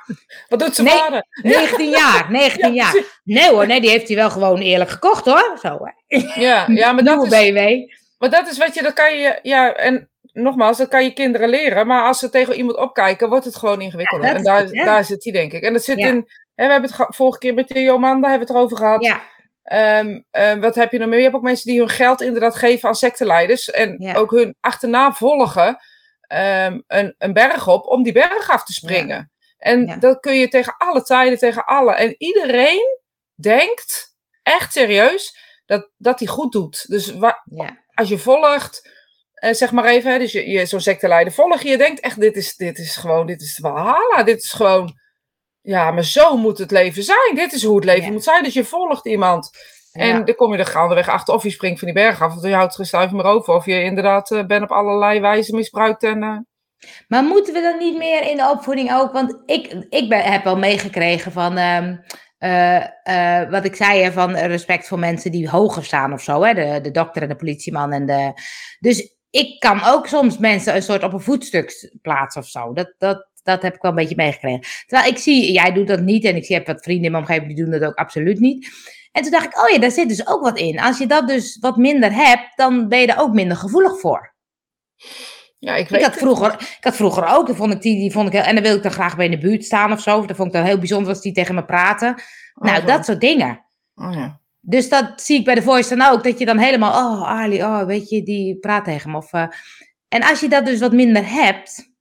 Wat doet zijn Nee. vader? 19 jaar, 19 Ja, jaar. Nee hoor, nee, die heeft hij wel gewoon eerlijk gekocht hoor. Zo, hè. Ja, ja maar, dat Nieuwe is, BMW. maar dat is wat je, dat kan je, ja, en nogmaals, dat kan je kinderen leren. Maar als ze tegen iemand opkijken, wordt het gewoon ingewikkelder. Ja, en daar, het, daar zit die, denk ik. En dat zit in, hè, we hebben het ge- vorige keer met de Jomanda hebben we het erover gehad. Ja, Ehm, eh, wat heb je nog meer? Je hebt ook mensen die hun geld inderdaad geven aan secteleiders. En Ja. ook hun achterna volgen ehm, een, een berg op om die berg af te springen. En Ja. dat kun je tegen alle tijden, tegen alle. En iedereen denkt, echt serieus, dat, dat hij goed doet. Dus wa- als je volgt, eh, zeg maar even, hè, dus je, je, zo'n secteleider volg je, je denkt echt, dit is, dit is gewoon, dit is Valhalla, dit is gewoon, ja, maar zo moet het leven zijn. Dit is hoe het leven Ja. moet zijn. Dus je volgt iemand. En Ja. dan kom je er gaandeweg achter of je springt van die berg af, of je houdt geen stuiver meer over, of je inderdaad eh, bent op allerlei wijzen misbruikt. En, eh, Maar moeten we dan niet meer in de opvoeding ook? Want ik, ik ben, heb wel meegekregen van ehm, eh, wat ik zei, hè, van respect voor mensen die hoger staan of zo. Hè? De, de dokter en de politieman. En de... Dus ik kan ook soms mensen een soort op een voetstuk plaatsen of zo. Dat, dat, dat heb ik wel een beetje meegekregen. Terwijl ik zie, jij doet dat niet. En ik heb wat vrienden in mijn omgeving die doen dat ook absoluut niet. En toen dacht ik, oh ja, daar zit dus ook wat in. Als je dat dus wat minder hebt, dan ben je er ook minder gevoelig voor. ja, ik weet Ik had, vroeger, ik had vroeger ook, dan vond ik die, die vond ik heel, en dan wil ik dan graag bij in de buurt staan of zo. Dat vond ik dan heel bijzonder als die tegen me praten. nou, Oh, dat soort dingen. oh, ja. Dus dat zie ik bij de voice dan ook, dat je dan helemaal, oh Ali, oh weet je, die praat tegen me. Of, eh, en als je dat dus wat minder hebt,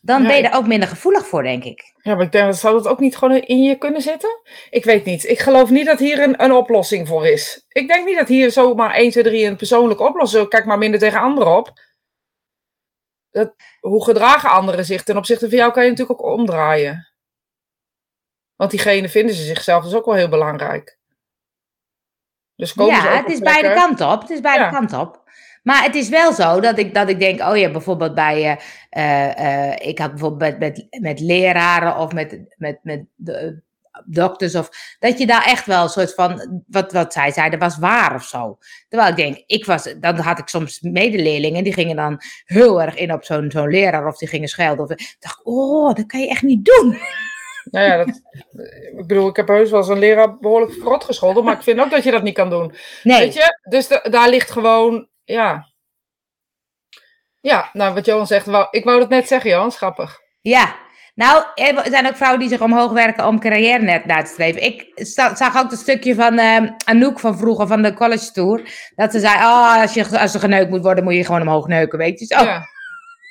dan Ja, ben je er ook minder gevoelig voor, denk ik. Ja, maar ik denk, dat zou dat ook niet gewoon in je kunnen zitten? Ik weet niet. Ik geloof niet dat hier een, een oplossing voor is. Ik denk niet dat hier zomaar 1, 2, 3 een persoonlijke oplossing Kijk maar minder tegen anderen op. Dat, hoe gedragen anderen zich ten opzichte van jou kan je natuurlijk ook omdraaien. Want diegene vinden ze zichzelf dus ook wel heel belangrijk. Dus komen ze Ja, ook het is beide kanten op. Het is beide Ja. kanten op. Maar het is wel zo dat ik, dat ik denk, oh ja, bijvoorbeeld bij, eh, ik had bijvoorbeeld met, met, met leraren of met, met, met de, dokters, of dat je daar echt wel een soort van, wat, wat zij zeiden, was waar of zo. Terwijl ik denk, ik was, dan had ik soms medeleerlingen, die gingen dan heel erg in op zo'n zo'n leraar, of die gingen schelden. Of, ik dacht, oh, dat kan je echt niet doen. Nou ja, dat, ik bedoel, ik heb heus wel eens een leraar behoorlijk verrot gescholden, maar ik vind ook dat je dat niet kan doen. Nee, Weet je? Dus da- daar ligt gewoon, ja. Ja, nou wat Johan zegt, wou, ik wou dat net zeggen, Johan, is grappig. Ja, nou, er zijn ook vrouwen die zich omhoog werken om carrière net na te streven. Ik zag ook het stukje van eh, Anouk van vroeger, van de college tour. Dat ze zei, oh, als, je, als er geneukt moet worden, moet je gewoon omhoog neuken, weet je zo. Ja.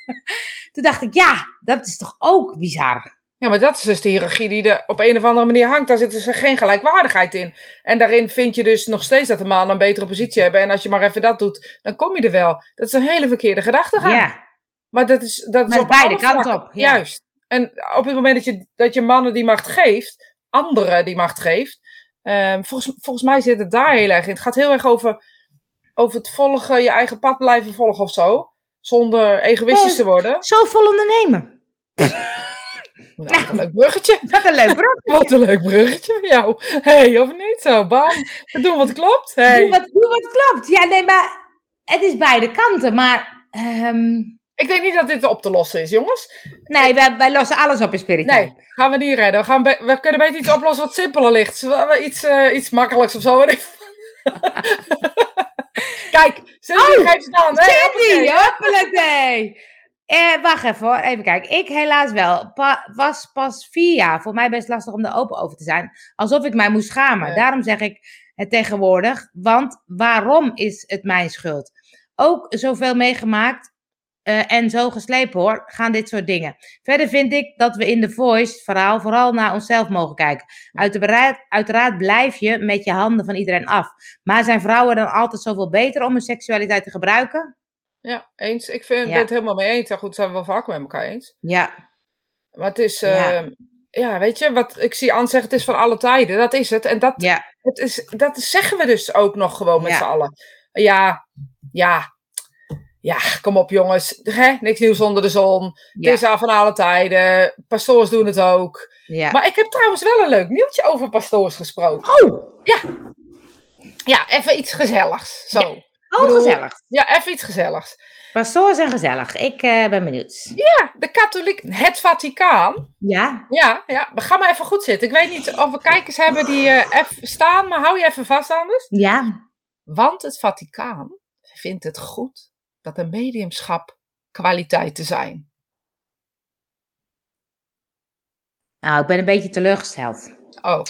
Toen dacht ik, ja, dat is toch ook bizar. Ja, maar dat is dus de hiërarchie die er op een of andere manier hangt. Daar zit dus geen gelijkwaardigheid in. En daarin vind je dus nog steeds dat de mannen een betere positie hebben. En als je maar even dat doet, dan kom je er wel. Dat is een hele verkeerde gedachtegang. Ja, Maar dat is, dat is op beide kanten op, ja. Juist. En op het moment dat je, dat je mannen die macht geeft, anderen die macht geeft, ehm, volgens, volgens mij zit het daar heel erg in. Het gaat heel erg over, over het volgen, je eigen pad blijven volgen of zo. Zonder egoïstisch Oh. te worden. zo vol ondernemen. Nou, wat een leuk bruggetje. Wat een leuk bro. Wat een leuk bruggetje van jou. Hé, hey, of niet zo? Bam. We doen wat klopt. Hey. Doe, wat, doe wat klopt. Ja, nee, maar het is beide kanten. Maar, ehm, Ik denk niet dat dit op te lossen is, jongens. nee, wij, wij lossen alles op in spiritueel. Nee, gaan we niet redden. We, gaan we kunnen beter iets oplossen wat simpeler ligt. Iets, eh, iets makkelijks of zo. Kijk, Cindy Oh, geeft staan. hè? Cindy, Hoppakee. hoppelakee. Eh, wacht even hoor, even kijken. Ik helaas wel. Pa- was pas vier jaar. Voor mij best lastig om er open over te zijn. Alsof ik mij moest schamen. Ja. Daarom zeg ik het tegenwoordig. Want waarom is het mijn schuld? Ook zoveel meegemaakt eh, en zo geslepen hoor, gaan dit soort dingen. Verder vind ik dat we in de voice verhaal vooral naar onszelf mogen kijken. Uiteraard, uiteraard blijf je met je handen van iedereen af. Maar zijn vrouwen dan altijd zoveel beter om hun seksualiteit te gebruiken? Ja, eens. Ik vind, Ja. ben het helemaal mee eens. Ja, goed, zijn we wel vaker met elkaar eens. Ja, Maar het is, Ja. ja, ja weet je, wat ik zie Anne zeggen, het is van alle tijden. Dat is het. En dat, ja, het is, dat zeggen we dus ook nog gewoon met Ja. z'n allen. Ja, ja, ja, kom op jongens. Hè? Niks nieuws onder de zon. ja, Het is al van alle tijden. Pastoors doen het ook. ja. Maar ik heb trouwens wel een leuk nieuwtje over pastoors gesproken. Oh, Ja, even iets gezelligs. Zo. Oh bedoel- gezellig. Ja, even iets gezelligs. Pastoors en gezellig. Ik eh, ben benieuwd. Ja, de katholiek, het Vaticaan. Ja, Ja, ja, we gaan maar even goed zitten. Ik weet niet of we kijkers hebben die eh, even staan, maar hou je even vast anders. ja. Want het Vaticaan vindt het goed dat een mediumschap kwaliteiten zijn. Nou, ik ben een beetje teleurgesteld. Oh,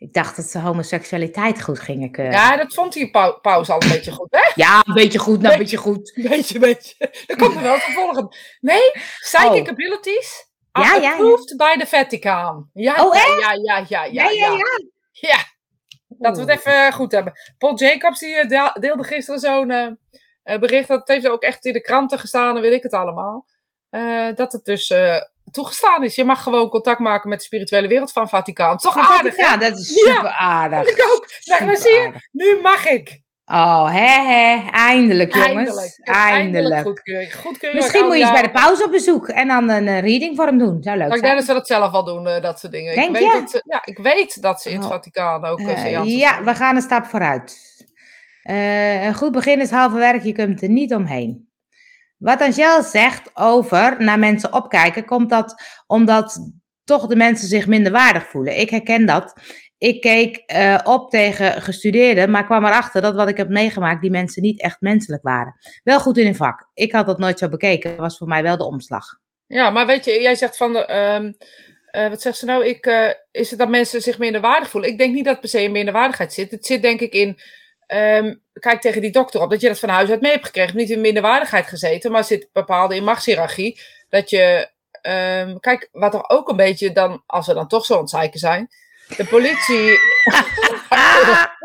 Ik dacht dat ze homoseksualiteit goed gingen keuren. Ja, dat vond die pau paus al een beetje goed, hè? Ja, een beetje goed, nou een beetje goed. Beetje, beetje. Dan komt er wel vervolgen. Nee, psychic Oh. abilities Ja, ja, ja. approved by the Vatican. Ja, Oh, echt? ja, ja, ja, ja, Ja, ja, dat we het even goed hebben. Paul Jacobs die eh, deel- deelde gisteren zo'n eh, eh, bericht. Dat heeft ook echt in de kranten gestaan en weet ik het allemaal. Eh, dat het dus eh, toegestaan is. Je mag gewoon contact maken met de spirituele wereld van Vaticaan. Toch Van aardig? Ja, dat is Ja. super aardig. Ik ook. Nou, maar zie je, nu mag ik. Oh, hè, hè. Eindelijk, jongens. Eindelijk. Eindelijk. Misschien moet je eens bij de pauze op bezoek en dan een eh, reading voor hem doen. Zou leuk Maar ik denk dat ze dat zelf al doen, eh, dat soort dingen. Denk ik, weet je? dat ze, ja, ik weet dat ze in het Oh. Vaticaan ook uh, Eh, ja, we gaan een stap vooruit. Eh, een goed begin is halve werk, je kunt er niet omheen. Wat Angel zegt over naar mensen opkijken, komt dat omdat toch de mensen zich minder waardig voelen. Ik herken dat. Ik keek eh, op tegen gestudeerden, maar kwam erachter dat wat ik heb meegemaakt, die mensen niet echt menselijk waren. Wel goed in hun vak. Ik had dat nooit zo bekeken, dat was voor mij wel de omslag. Ja, maar weet je, jij zegt van, ehm, eh, wat zegt ze nou? Ik, eh, is het dat mensen zich minder waardig voelen? Ik denk niet dat per se in minderwaardigheid zit. Het zit denk ik in, ehm, kijk tegen die dokter op, dat je dat van huis uit mee hebt gekregen. Niet in minderwaardigheid gezeten, maar zit bepaalde in machtshierarchie. Dat je, ehm, kijk, wat er ook een beetje dan, als we dan toch zo ontzeiken zijn, de politie,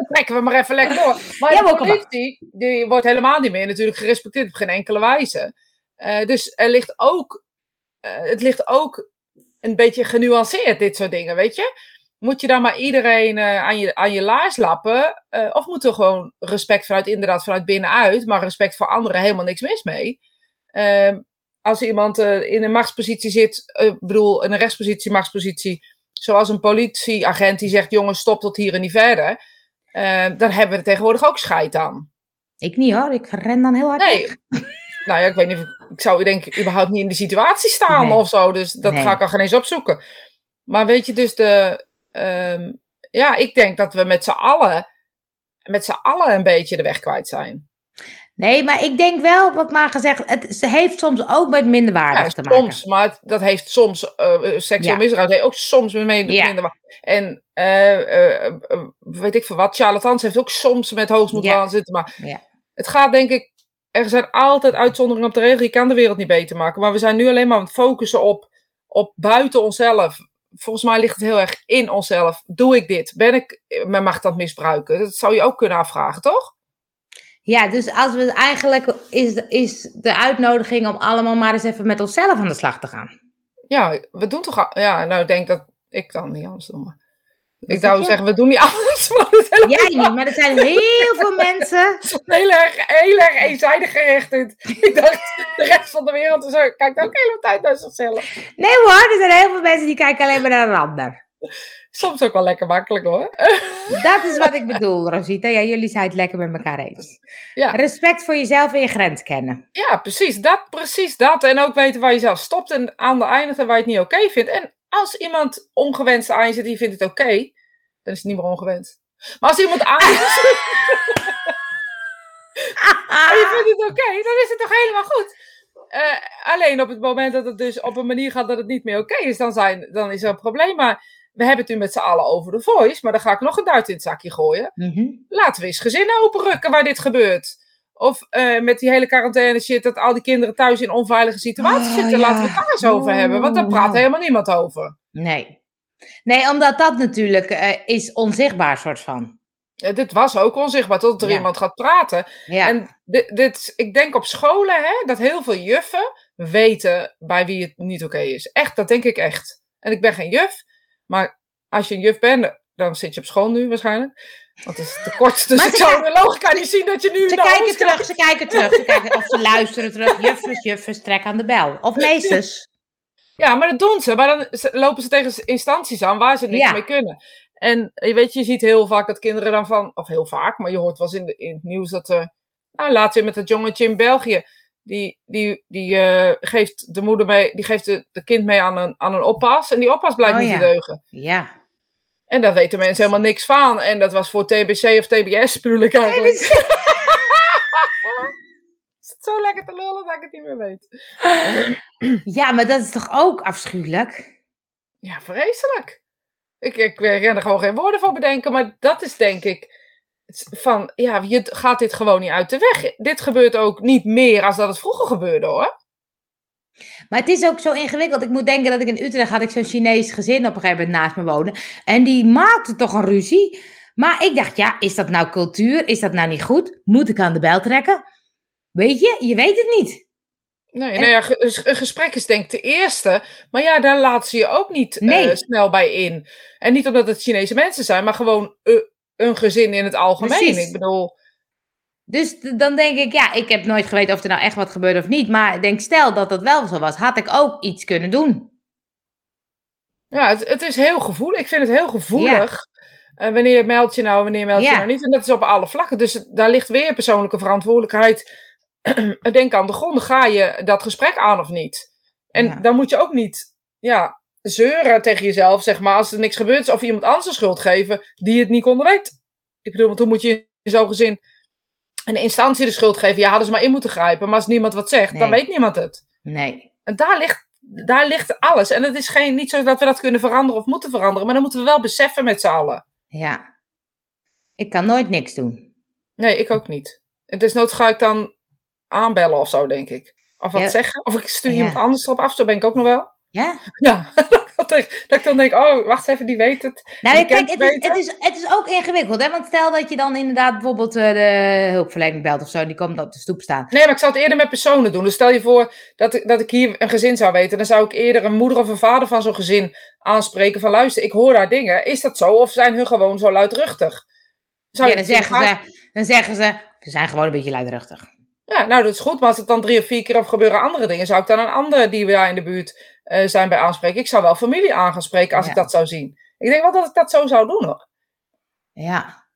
trekken we maar even lekker door. Maar Ja, de politie, die wordt helemaal niet meer natuurlijk gerespecteerd op geen enkele wijze. Eh, dus er ligt ook, eh, het ligt ook een beetje genuanceerd, dit soort dingen, weet je? Moet je dan maar iedereen eh, aan, je, aan je laars lappen? eh, of moet er gewoon respect vanuit, inderdaad, vanuit binnenuit, maar respect voor anderen helemaal niks mis mee? Ehm, als iemand eh, in een machtspositie zit, ik bedoel, in een rechtspositie, machtspositie, zoals een politieagent die zegt: jongens, stop tot hier en niet verder. eh, dan hebben we er tegenwoordig ook scheid aan. Ik niet hoor, ik ren dan heel hard Nee. Nou ja, ik weet niet, of ik, ik zou denk ik überhaupt niet in die situatie staan Nee. of zo. Dus dat Nee. ga ik al geen eens opzoeken. Maar weet je, dus de. Ehm, ja, ik denk dat we met z'n allen. Met z'n allen een beetje de weg kwijt zijn. Nee, maar ik denk wel, wat maar gezegd, het ze heeft soms ook met minderwaardig Ja, te maken. soms, maar het- dat heeft soms. eh, seksueel Ja. misbruik heeft ook soms met minder. Ja. minder en eh, weet ik veel wat. Charlatans heeft ook soms met hoogmoed aan zitten. Maar het gaat denk ik. Er zijn altijd uitzonderingen op de regel. Je kan de wereld niet beter maken. Maar we zijn nu alleen maar aan het focussen op, op buiten onszelf. Volgens mij ligt het heel erg in onszelf. Doe ik dit? Ben ik macht aan het misbruiken? Dat zou je ook kunnen afvragen, toch? Ja, dus als we eigenlijk is, de- is de uitnodiging om allemaal maar eens even met onszelf aan de slag te gaan. Ja, we doen toch. al- Ja, nou, ik denk dat ik dan niet anders doe. Maar ik zou zeggen, we doen niet alles. Jij niet, maar er zijn heel veel mensen. heel erg, heel erg eenzijdig gericht. Ik dacht, de rest van de wereld is ook- kijkt ook de hele tijd naar zichzelf. Nee hoor, er zijn heel veel mensen die kijken alleen maar naar een ander. Soms ook wel lekker makkelijk hoor. Dat is wat ik bedoel, Rosita. Ja, jullie zijn het lekker met elkaar eens. Ja. Respect voor jezelf en je grens kennen. Ja, precies dat, precies dat. En ook weten waar je zelf stopt en aan de eindigt en waar je het niet oké vindt. En als iemand ongewenst aan je zit je vindt het oké, dan is het niet meer ongewenst. Maar als iemand aan en je vindt het oké, dan is het toch helemaal goed. Eh, alleen op het moment dat het dus op een manier gaat dat het niet meer oké is, dan, zijn, dan is er een probleem. Maar we hebben het nu met z'n allen over de voice, maar dan ga ik nog een duit in het zakje gooien. Mhm. Laten we eens gezinnen openrukken waar dit gebeurt. Of eh, met die hele quarantaine shit, dat al die kinderen thuis in onveilige situaties Oh, zitten. ja. Laten we het daar eens over Oh, hebben, want daar praat nou. helemaal niemand over. Nee. Nee, omdat dat natuurlijk eh, is onzichtbaar soort van. Dit was ook onzichtbaar, tot er Ja. iemand gaat praten. Ja. En dit, dit, ik denk op scholen hè, dat heel veel juffen weten bij wie het niet oké is. Echt, dat denk ik echt. En ik ben geen juf, maar als je een juf bent, dan zit je op school nu waarschijnlijk. Want het is te kort, dus Maar ik zou de logica niet zien dat je nu Ze kijken terug, ze kijken terug. Ze kijken, of ze luisteren terug. Juffers, juffers, trek aan de bel. Of meesters. Ja, maar dat doen ze. Maar dan lopen ze tegen instanties aan waar ze niks Ja. mee kunnen. En je weet, je ziet heel vaak dat kinderen dan van, of heel vaak, maar je hoort wel eens in, de, in het nieuws dat, eh nou laatst weer met dat jongetje in België, die, die, die eh, geeft de moeder mee, die geeft de, de kind mee aan een, aan een oppas en die oppas blijkt Oh, niet ja. te deugen. Ja. En daar weten mensen helemaal niks van. En dat was voor TBC of TBS bedoel ik eigenlijk. zo lekker te lullen dat ik het niet meer weet. Ja, maar dat is toch ook afschuwelijk? Ja, vreselijk. Ik, ik kan er gewoon geen woorden voor bedenken, maar dat is denk ik van, ja, je gaat dit gewoon niet uit de weg. Dit gebeurt ook niet meer als dat het vroeger gebeurde hoor. Maar het is ook zo ingewikkeld. Ik moet denken dat ik in Utrecht had ik zo'n Chinees gezin op een gegeven moment naast me wonen. En die maakte toch een ruzie. Maar ik dacht, ja, is dat nou cultuur? Is dat nou niet goed? Moet ik aan de bel trekken? Weet je, je weet het niet. Nee, nou ja, een gesprek is denk ik de eerste. Maar ja, daar laat ze je ook niet eh, snel bij in. En niet omdat het Chinese mensen zijn, maar gewoon uh, een gezin in het algemeen. Ik bedoel. Dus dan denk ik, ja, ik heb nooit geweten of er nou echt wat gebeurde of niet. Maar ik denk, stel dat dat wel zo was, had ik ook iets kunnen doen. Ja, het, het is heel gevoelig. Ik vind het heel gevoelig. Ja. Uh, wanneer meld je nou, wanneer meld je nou niet. En dat is op alle vlakken. Dus daar ligt weer persoonlijke verantwoordelijkheid. Denk aan de grond. Ga je dat gesprek aan of niet? En dan moet je ook niet ja, zeuren tegen jezelf, zeg maar, als er niks gebeurt, of iemand anders de schuld geven die het niet konden weten. Ik bedoel, want hoe moet je in zo'n gezin een instantie de schuld geven? Ja, hadden ze maar in moeten grijpen. Maar als niemand wat zegt, dan weet niemand het. Nee. En daar ligt, daar ligt alles. En het is geen, niet zo dat we dat kunnen veranderen of moeten veranderen, maar dan moeten we wel beseffen met z'n allen. Ja. Ik kan nooit niks doen. Nee, ik ook niet. Het is ga ik dan aanbellen of zo, denk ik. Of wat zeggen. Of ik stuur iemand anders erop af, zo ben ik ook nog wel. Ja? Ja, dat, ik dan denk, oh, wacht even, die weet het. Nou, kijk, het is, het, is, het is ook ingewikkeld, hè? Want stel dat je dan inderdaad bijvoorbeeld uh, de hulpverlening belt of zo, die komt op de stoep staan. Nee, maar ik zou het eerder met personen doen. Dus stel je voor dat, ik, dat ik hier een gezin zou weten, dan zou ik eerder een moeder of een vader van zo'n gezin aanspreken van, luister, ik hoor daar dingen. Is dat zo? Of zijn hun gewoon zo luidruchtig? Zou ja, dan zeggen, ze, dan zeggen ze, ze zijn gewoon een beetje luidruchtig. Ja, nou dat is goed, maar als het dan drie of vier keer of gebeuren andere dingen, zou ik dan een andere die we daar in de buurt uh, zijn bij aanspreken. Ik zou wel familie aan gaan spreken als ik dat zou zien. Ik denk wel dat ik dat zo zou doen hoor. Ja.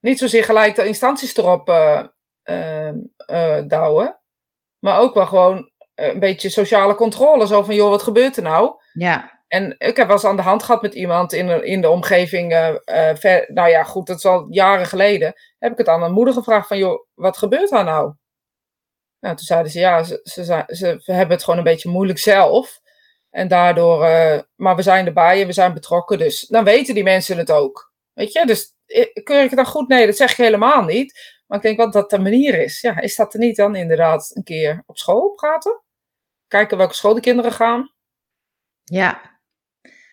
Niet zozeer gelijk de instanties erop uh, uh, douwen, maar ook wel gewoon een beetje sociale controle. Zo van, joh, wat gebeurt er nou? Ja. En ik heb wel eens aan de hand gehad met iemand in de, in de omgeving. ver, nou ja, goed, dat is al jaren geleden. Heb ik het aan een moeder gevraagd van, joh, wat gebeurt daar nou? Nou, toen zeiden ze, ja, ze, ze, ze, hebben het gewoon een beetje moeilijk zelf. En daardoor, uh, maar we zijn erbij en we zijn betrokken, dus dan weten die mensen het ook. Weet je, dus eh, keur ik het dan goed? Nee, dat zeg ik helemaal niet. Maar ik denk wel dat dat de manier is. Ja, is dat er niet dan inderdaad een keer op school praten? Kijken welke school de kinderen gaan? Ja,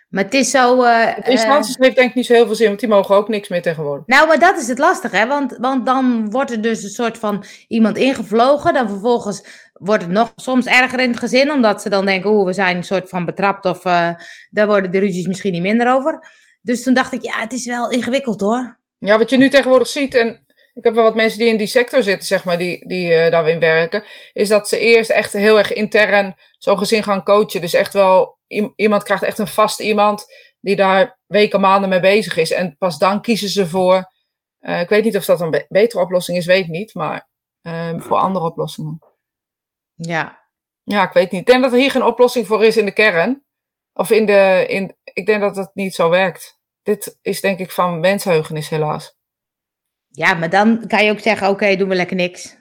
maar het is zo. Uh, instanties uh, heeft denk ik niet zo heel veel zin, want die mogen ook niks meer tegenwoordig. Nou, maar dat is het lastige, hè? Want, want dan wordt er dus een soort van iemand ingevlogen. Dan vervolgens wordt het nog soms erger in het gezin, omdat ze dan denken: oeh, we zijn een soort van betrapt. Of uh, daar worden de ruzies misschien niet minder over. Dus toen dacht ik: ja, het is wel ingewikkeld hoor. Ja, wat je nu tegenwoordig ziet, en ik heb wel wat mensen die in die sector zitten, zeg maar, die, die uh, daarin werken, is dat ze eerst echt heel erg intern zo'n gezin gaan coachen. Dus echt wel iemand krijgt echt een vast iemand die daar weken, maanden mee bezig is. En pas dan kiezen ze voor. Uh, ik weet niet of dat een betere oplossing is, weet ik niet. Maar uh, voor andere oplossingen. Ja. Ja, ik weet niet. Ik denk dat er hier geen oplossing voor is in de kern. Of in de. In, ik denk dat het niet zo werkt. Dit is denk ik van mensheugenis, helaas. Ja, maar dan kan je ook zeggen: oké, okay, doen we lekker niks.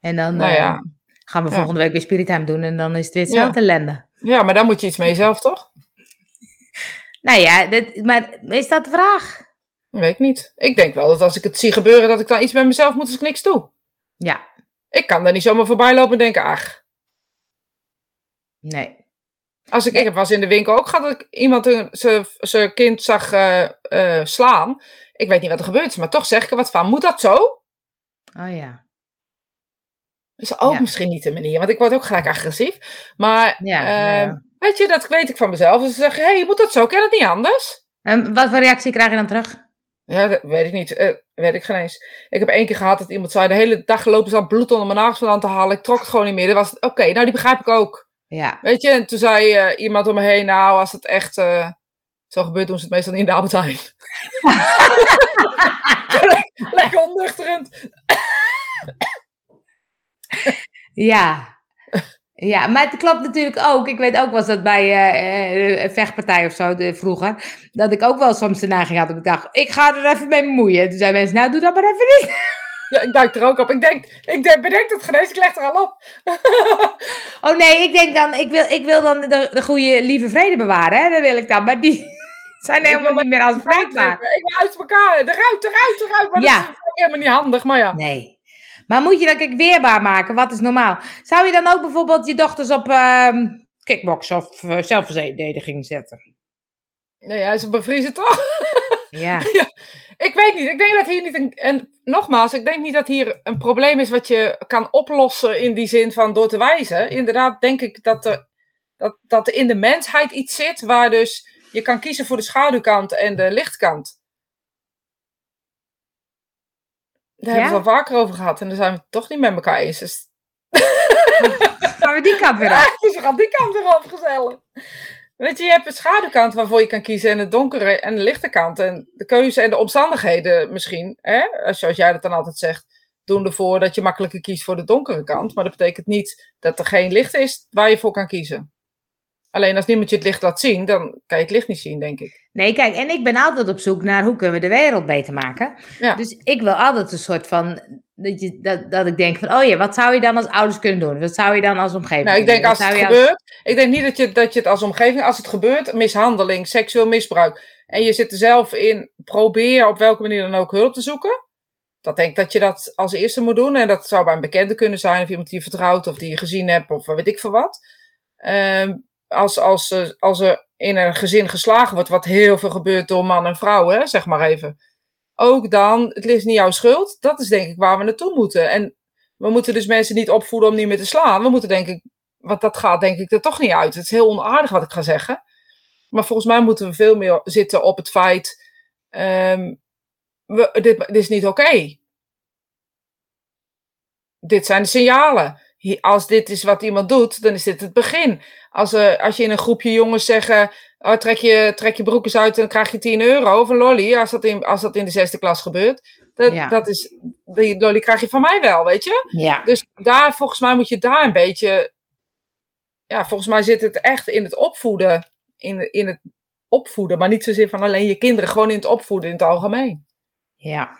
En dan nou ja. uh, gaan we volgende week weer Spirit doen. En dan is het weer hetzelfde ja. ellende. Ja, maar dan moet je iets mee zelf, toch? Nou ja, dit, maar is dat de vraag? Weet ik niet. Ik denk wel dat als ik het zie gebeuren, dat ik dan iets bij mezelf moet als ik niks doe. Ja. Ik kan daar niet zomaar voorbij lopen en denken, ach. Nee. Als ik, ik was in de winkel ook gehad dat ik iemand zijn kind zag uh, uh, slaan. Ik weet niet wat er gebeurd is, maar toch zeg ik er wat van. Moet dat zo? Oh ja. is ook misschien niet de manier, want ik word ook gelijk agressief. Maar ja, uh, weet je, dat weet ik van mezelf. Dus ze zeggen, hé, hey, je moet dat zo, ken het niet anders? En wat voor reactie krijg je dan terug? Ja, dat weet ik niet. Uh, weet ik geen eens. Ik heb één keer gehad dat iemand zei, de hele dag lopen ze al bloed onder mijn nagels vandaan te halen. Ik trok het gewoon niet meer. Dat was, oké, okay, nou die begrijp ik ook. Ja. Weet je, en toen zei uh, iemand om me heen, nou, als het echt uh, zo gebeurt, doen ze het meestal in de Albert Heijn. Lekker onnuchterend. ja. Ja, maar het klopt natuurlijk ook. Ik weet ook wel dat bij uh, een vechtpartij of zo de, vroeger, dat ik ook wel soms de neiging had dat ik dacht, ik ga er even mee bemoeien. Toen zeiden mensen, nou doe dat maar even niet. Ja, ik duik er ook op. Ik denk, ik denk bedenk het genees, ik leg er al op. oh nee, ik denk dan, ik wil, ik wil dan de, de goede lieve vrede bewaren, hè? Dat wil ik dan. Maar die, Zijn helemaal niet meer aanspreekbaar. Ik wil uit elkaar. Eruit, eruit, eruit. Maar Ja. dat is helemaal niet handig. Maar ja. Nee. Maar moet je dat kijk, weerbaar maken? Wat is normaal? Zou je dan ook bijvoorbeeld je dochters op ehm kickbox of eh, zelfverdediging zetten? Nee, hij is bevriezen toch? Ja. Ik weet niet. Ik denk dat hier niet een, en Nogmaals, ik denk niet dat hier een probleem is wat je kan oplossen in die zin van door te wijzen. Inderdaad, denk ik dat er, dat, dat er in de mensheid iets zit waar dus je kan kiezen voor de schaduwkant en de lichtkant. Daar hebben we het al vaker over gehad en daar zijn we het toch niet met elkaar eens. Dus Gaan we die kant weer af? dus we gaan die kant weer op gezellig. Weet je, je hebt de schaduwkant waarvoor je kan kiezen en de donkere en de lichte kant. En de keuze en de omstandigheden misschien, hè? zoals jij dat dan altijd zegt, doen ervoor dat je makkelijker kiest voor de donkere kant. Maar dat betekent niet dat er geen licht is waar je voor kan kiezen. Alleen als niemand je het licht laat zien, dan kan je het licht niet zien, denk ik. Nee, kijk, en ik ben altijd op zoek naar hoe kunnen we de wereld beter maken. Ja. Dus ik wil altijd een soort van, dat, je, dat, dat ik denk van, oh ja, wat zou je dan als ouders kunnen doen? Wat zou je dan als omgeving Nou, ik denk doen? als het gebeurt, ik denk niet dat je, dat je het als omgeving, als het gebeurt, mishandeling, seksueel misbruik, en je zit er zelf in, probeer op welke manier dan ook hulp te zoeken. Dat denk ik dat je dat als eerste moet doen. En dat zou bij een bekende kunnen zijn, of iemand die je vertrouwt, of die je gezien hebt, of weet ik veel wat. Ehm, als, als, als er in een gezin geslagen wordt, wat heel veel gebeurt door man en vrouw, hè, zeg maar even. Ook dan, het is niet jouw schuld. Dat is denk ik waar we naartoe moeten. En we moeten dus mensen niet opvoeden om niet meer te slaan. We moeten denk ik, want dat gaat denk ik er toch niet uit. Het is heel onaardig wat ik ga zeggen. Maar volgens mij moeten we veel meer zitten op het feit, ehm, we, dit, is niet oké. Dit zijn de signalen. Als dit is wat iemand doet, dan is dit het begin. Als, eh, als je in een groepje jongens zeggen, oh, trek, je, trek je broek eens uit en dan krijg je 10 euro of een lolly. Als dat in, als dat in de zesde klas gebeurt. Dat, Ja. dat is, die lolly krijg je van mij wel, weet je. Ja, Dus daar, volgens mij moet je daar een beetje. Ja, volgens mij zit het echt in het opvoeden. In, in het opvoeden, maar niet zozeer van alleen je kinderen, gewoon in het opvoeden in het algemeen. ja,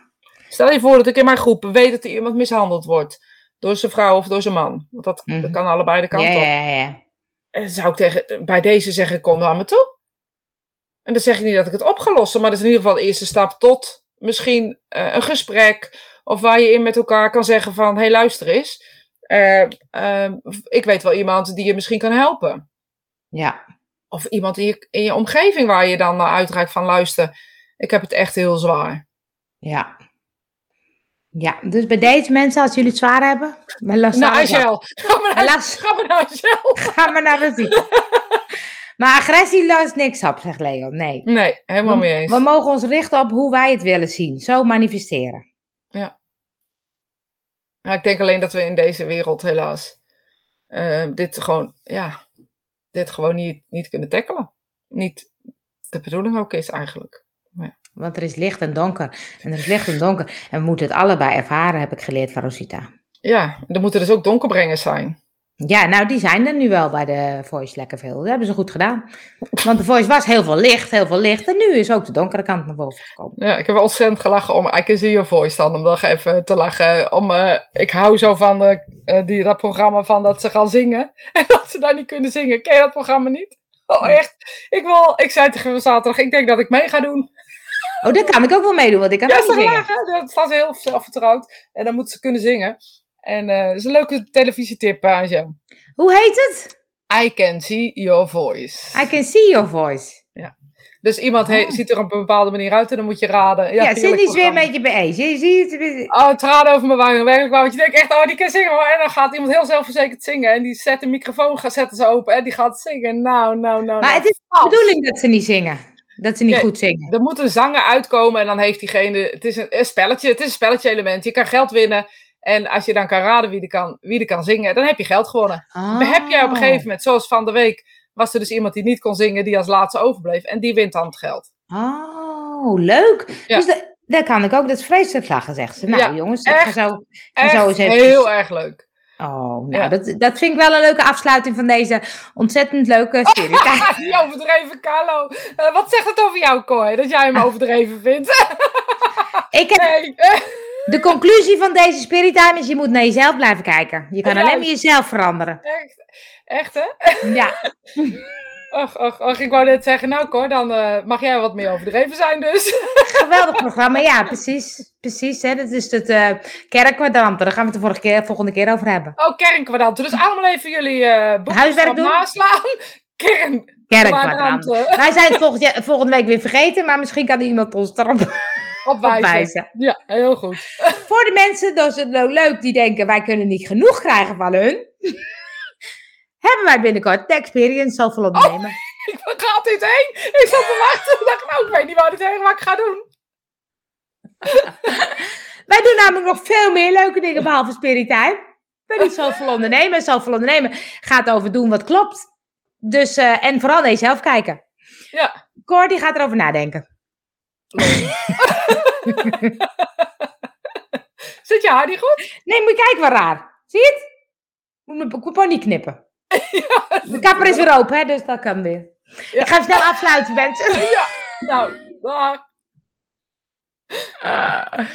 Stel je voor dat ik in mijn groep weet dat er iemand mishandeld wordt. Door zijn vrouw of door zijn man. Want dat, Mhm. dat kan allebei de kant ja, op. ja, ja. Dan zou ik tegen, bij deze zeggen, kom naar me toe. En dan zeg ik niet dat ik het opgelost heb, maar dat is in ieder geval de eerste stap tot misschien eh, een gesprek. Of waar je in met elkaar kan zeggen van, hé hey, luister eens. eh, eh, ik weet wel iemand die je misschien kan helpen. ja. Of iemand in je, in je omgeving waar je dan naar uitreikt van, luister, ik heb het echt heel zwaar. Ja. Ja, dus bij deze mensen, als jullie het zwaar hebben, met last Nou, ga maar naar, Helaas. ga maar naar Angel. Ga maar naar de. Maar agressie lost niks op, zegt Leon. Nee. Nee, helemaal mee eens. We mogen ons richten op hoe wij het willen zien. Zo manifesteren. Ja, ik denk alleen dat we in deze wereld helaas eh, dit gewoon, ja, dit gewoon niet, niet kunnen tackelen. Niet de bedoeling ook is eigenlijk. Want er is licht en donker. En er is licht en donker. En we moeten het allebei ervaren, heb ik geleerd van Rosita. Ja, er moeten dus ook donkerbrengers zijn. Ja, nou, die zijn er nu wel bij de Voice lekker veel. Dat hebben ze goed gedaan. Want de Voice was heel veel licht, heel veel licht. En nu is ook de donkere kant naar boven gekomen. Ja, ik heb ontzettend gelachen om I Can See Your Voice dan, om nog even te lachen. Om, eh, ik hou zo van eh, eh, die, dat programma van dat ze gaan zingen. En dat ze daar niet kunnen zingen. Ken je dat programma niet? Oh, echt? Ik, wil, ik zei tegen zaterdag, ik denk dat ik mee ga doen. Oh, daar kan ik ook wel meedoen, want ik kan Ja, ook zingen. Dat staan ze heel zelfvertrouwd. En dan moeten ze kunnen zingen. En eh dat is een leuke televisietip, Anja. Hoe heet het? I can see your voice. I can see your voice. Dus iemand he- Oh. ziet er op een bepaalde manier uit en dan moet je raden. Ja, Ja, Cindy is weer een beetje bij. Je ziet het. Oh, tranen over mijn wangen. Werkelijk waar. Want je denkt echt, oh, die kan zingen hoor. En dan gaat iemand heel zelfverzekerd zingen. En die zet de microfoon, gaat zetten ze open. En die gaat zingen. Nou, nou, nou. Maar nou. het is de bedoeling dat ze niet zingen. Dat ze niet Ja, goed zingen. Er moet een zanger uitkomen en dan heeft diegene. Het is een, een spelletje. Het is een spelletje element. Je kan geld winnen. En als je dan kan raden wie er kan, wie er kan zingen, dan heb je geld gewonnen. Oh. Dan heb jij op een gegeven moment, zoals van de week, was er dus iemand die niet kon zingen, die als laatste overbleef. En die wint dan het geld. Oh, leuk. Ja. Dus da- daar kan ik ook. Dat is vreselijk lachen, zegt ze. Nou, Ja, jongens, ik ga zo, ga Echt zo eens even. heel erg leuk. Oh, nou, Ja. dat, dat vind ik wel een leuke afsluiting van deze ontzettend leuke serie. Kijk, Die overdreven Carlo. Eh, wat zegt het over jou, Kooi, dat jij hem overdreven vindt? ik heb nee. de conclusie van deze Spirit Time is: je moet naar jezelf blijven kijken. Je kan alleen maar jezelf veranderen. Echt, echt hè? Ja. Ach, ach, ach, ik wou net zeggen, nou Cor, dan eh, mag jij wat meer overdreven zijn dus. Geweldig programma, ja, precies. Precies, hè. dat is het uh, kerkkwadranten. Daar gaan we het de vorige keer, volgende keer over hebben. Oh, kernkwadranten. Dus allemaal even jullie uh, Huiswerk doen. naslaan. Kern. Wij zijn het volgende, volgende week weer vergeten, maar misschien kan iemand ons erop opwijzen. Ja, heel goed. Voor de mensen, dat is het leuk, die denken wij kunnen niet genoeg krijgen van hun hebben wij binnenkort de Experience Zoveel Ondernemen. Oh, ik ga altijd heen. Ik zat te wachten. Ik dacht, nou, ik weet niet wat, het heen, wat ik ga doen. wij doen namelijk nog veel meer leuke dingen behalve Spirit Time. Ben niet zoveel ondernemen. Zoveel ondernemen gaat over doen wat klopt. Dus, uh, en vooral naar jezelf kijken. Ja. Cor, die gaat erover nadenken. Zit je haar niet goed? Nee, moet je kijken wat raar. Zie je het? Moet mijn niet knippen. Ja, de kapper is weer open, hè, dus dat kan weer. Ja. Ik ga snel afsluiten, mensen. Ja, nou, dag. Uh.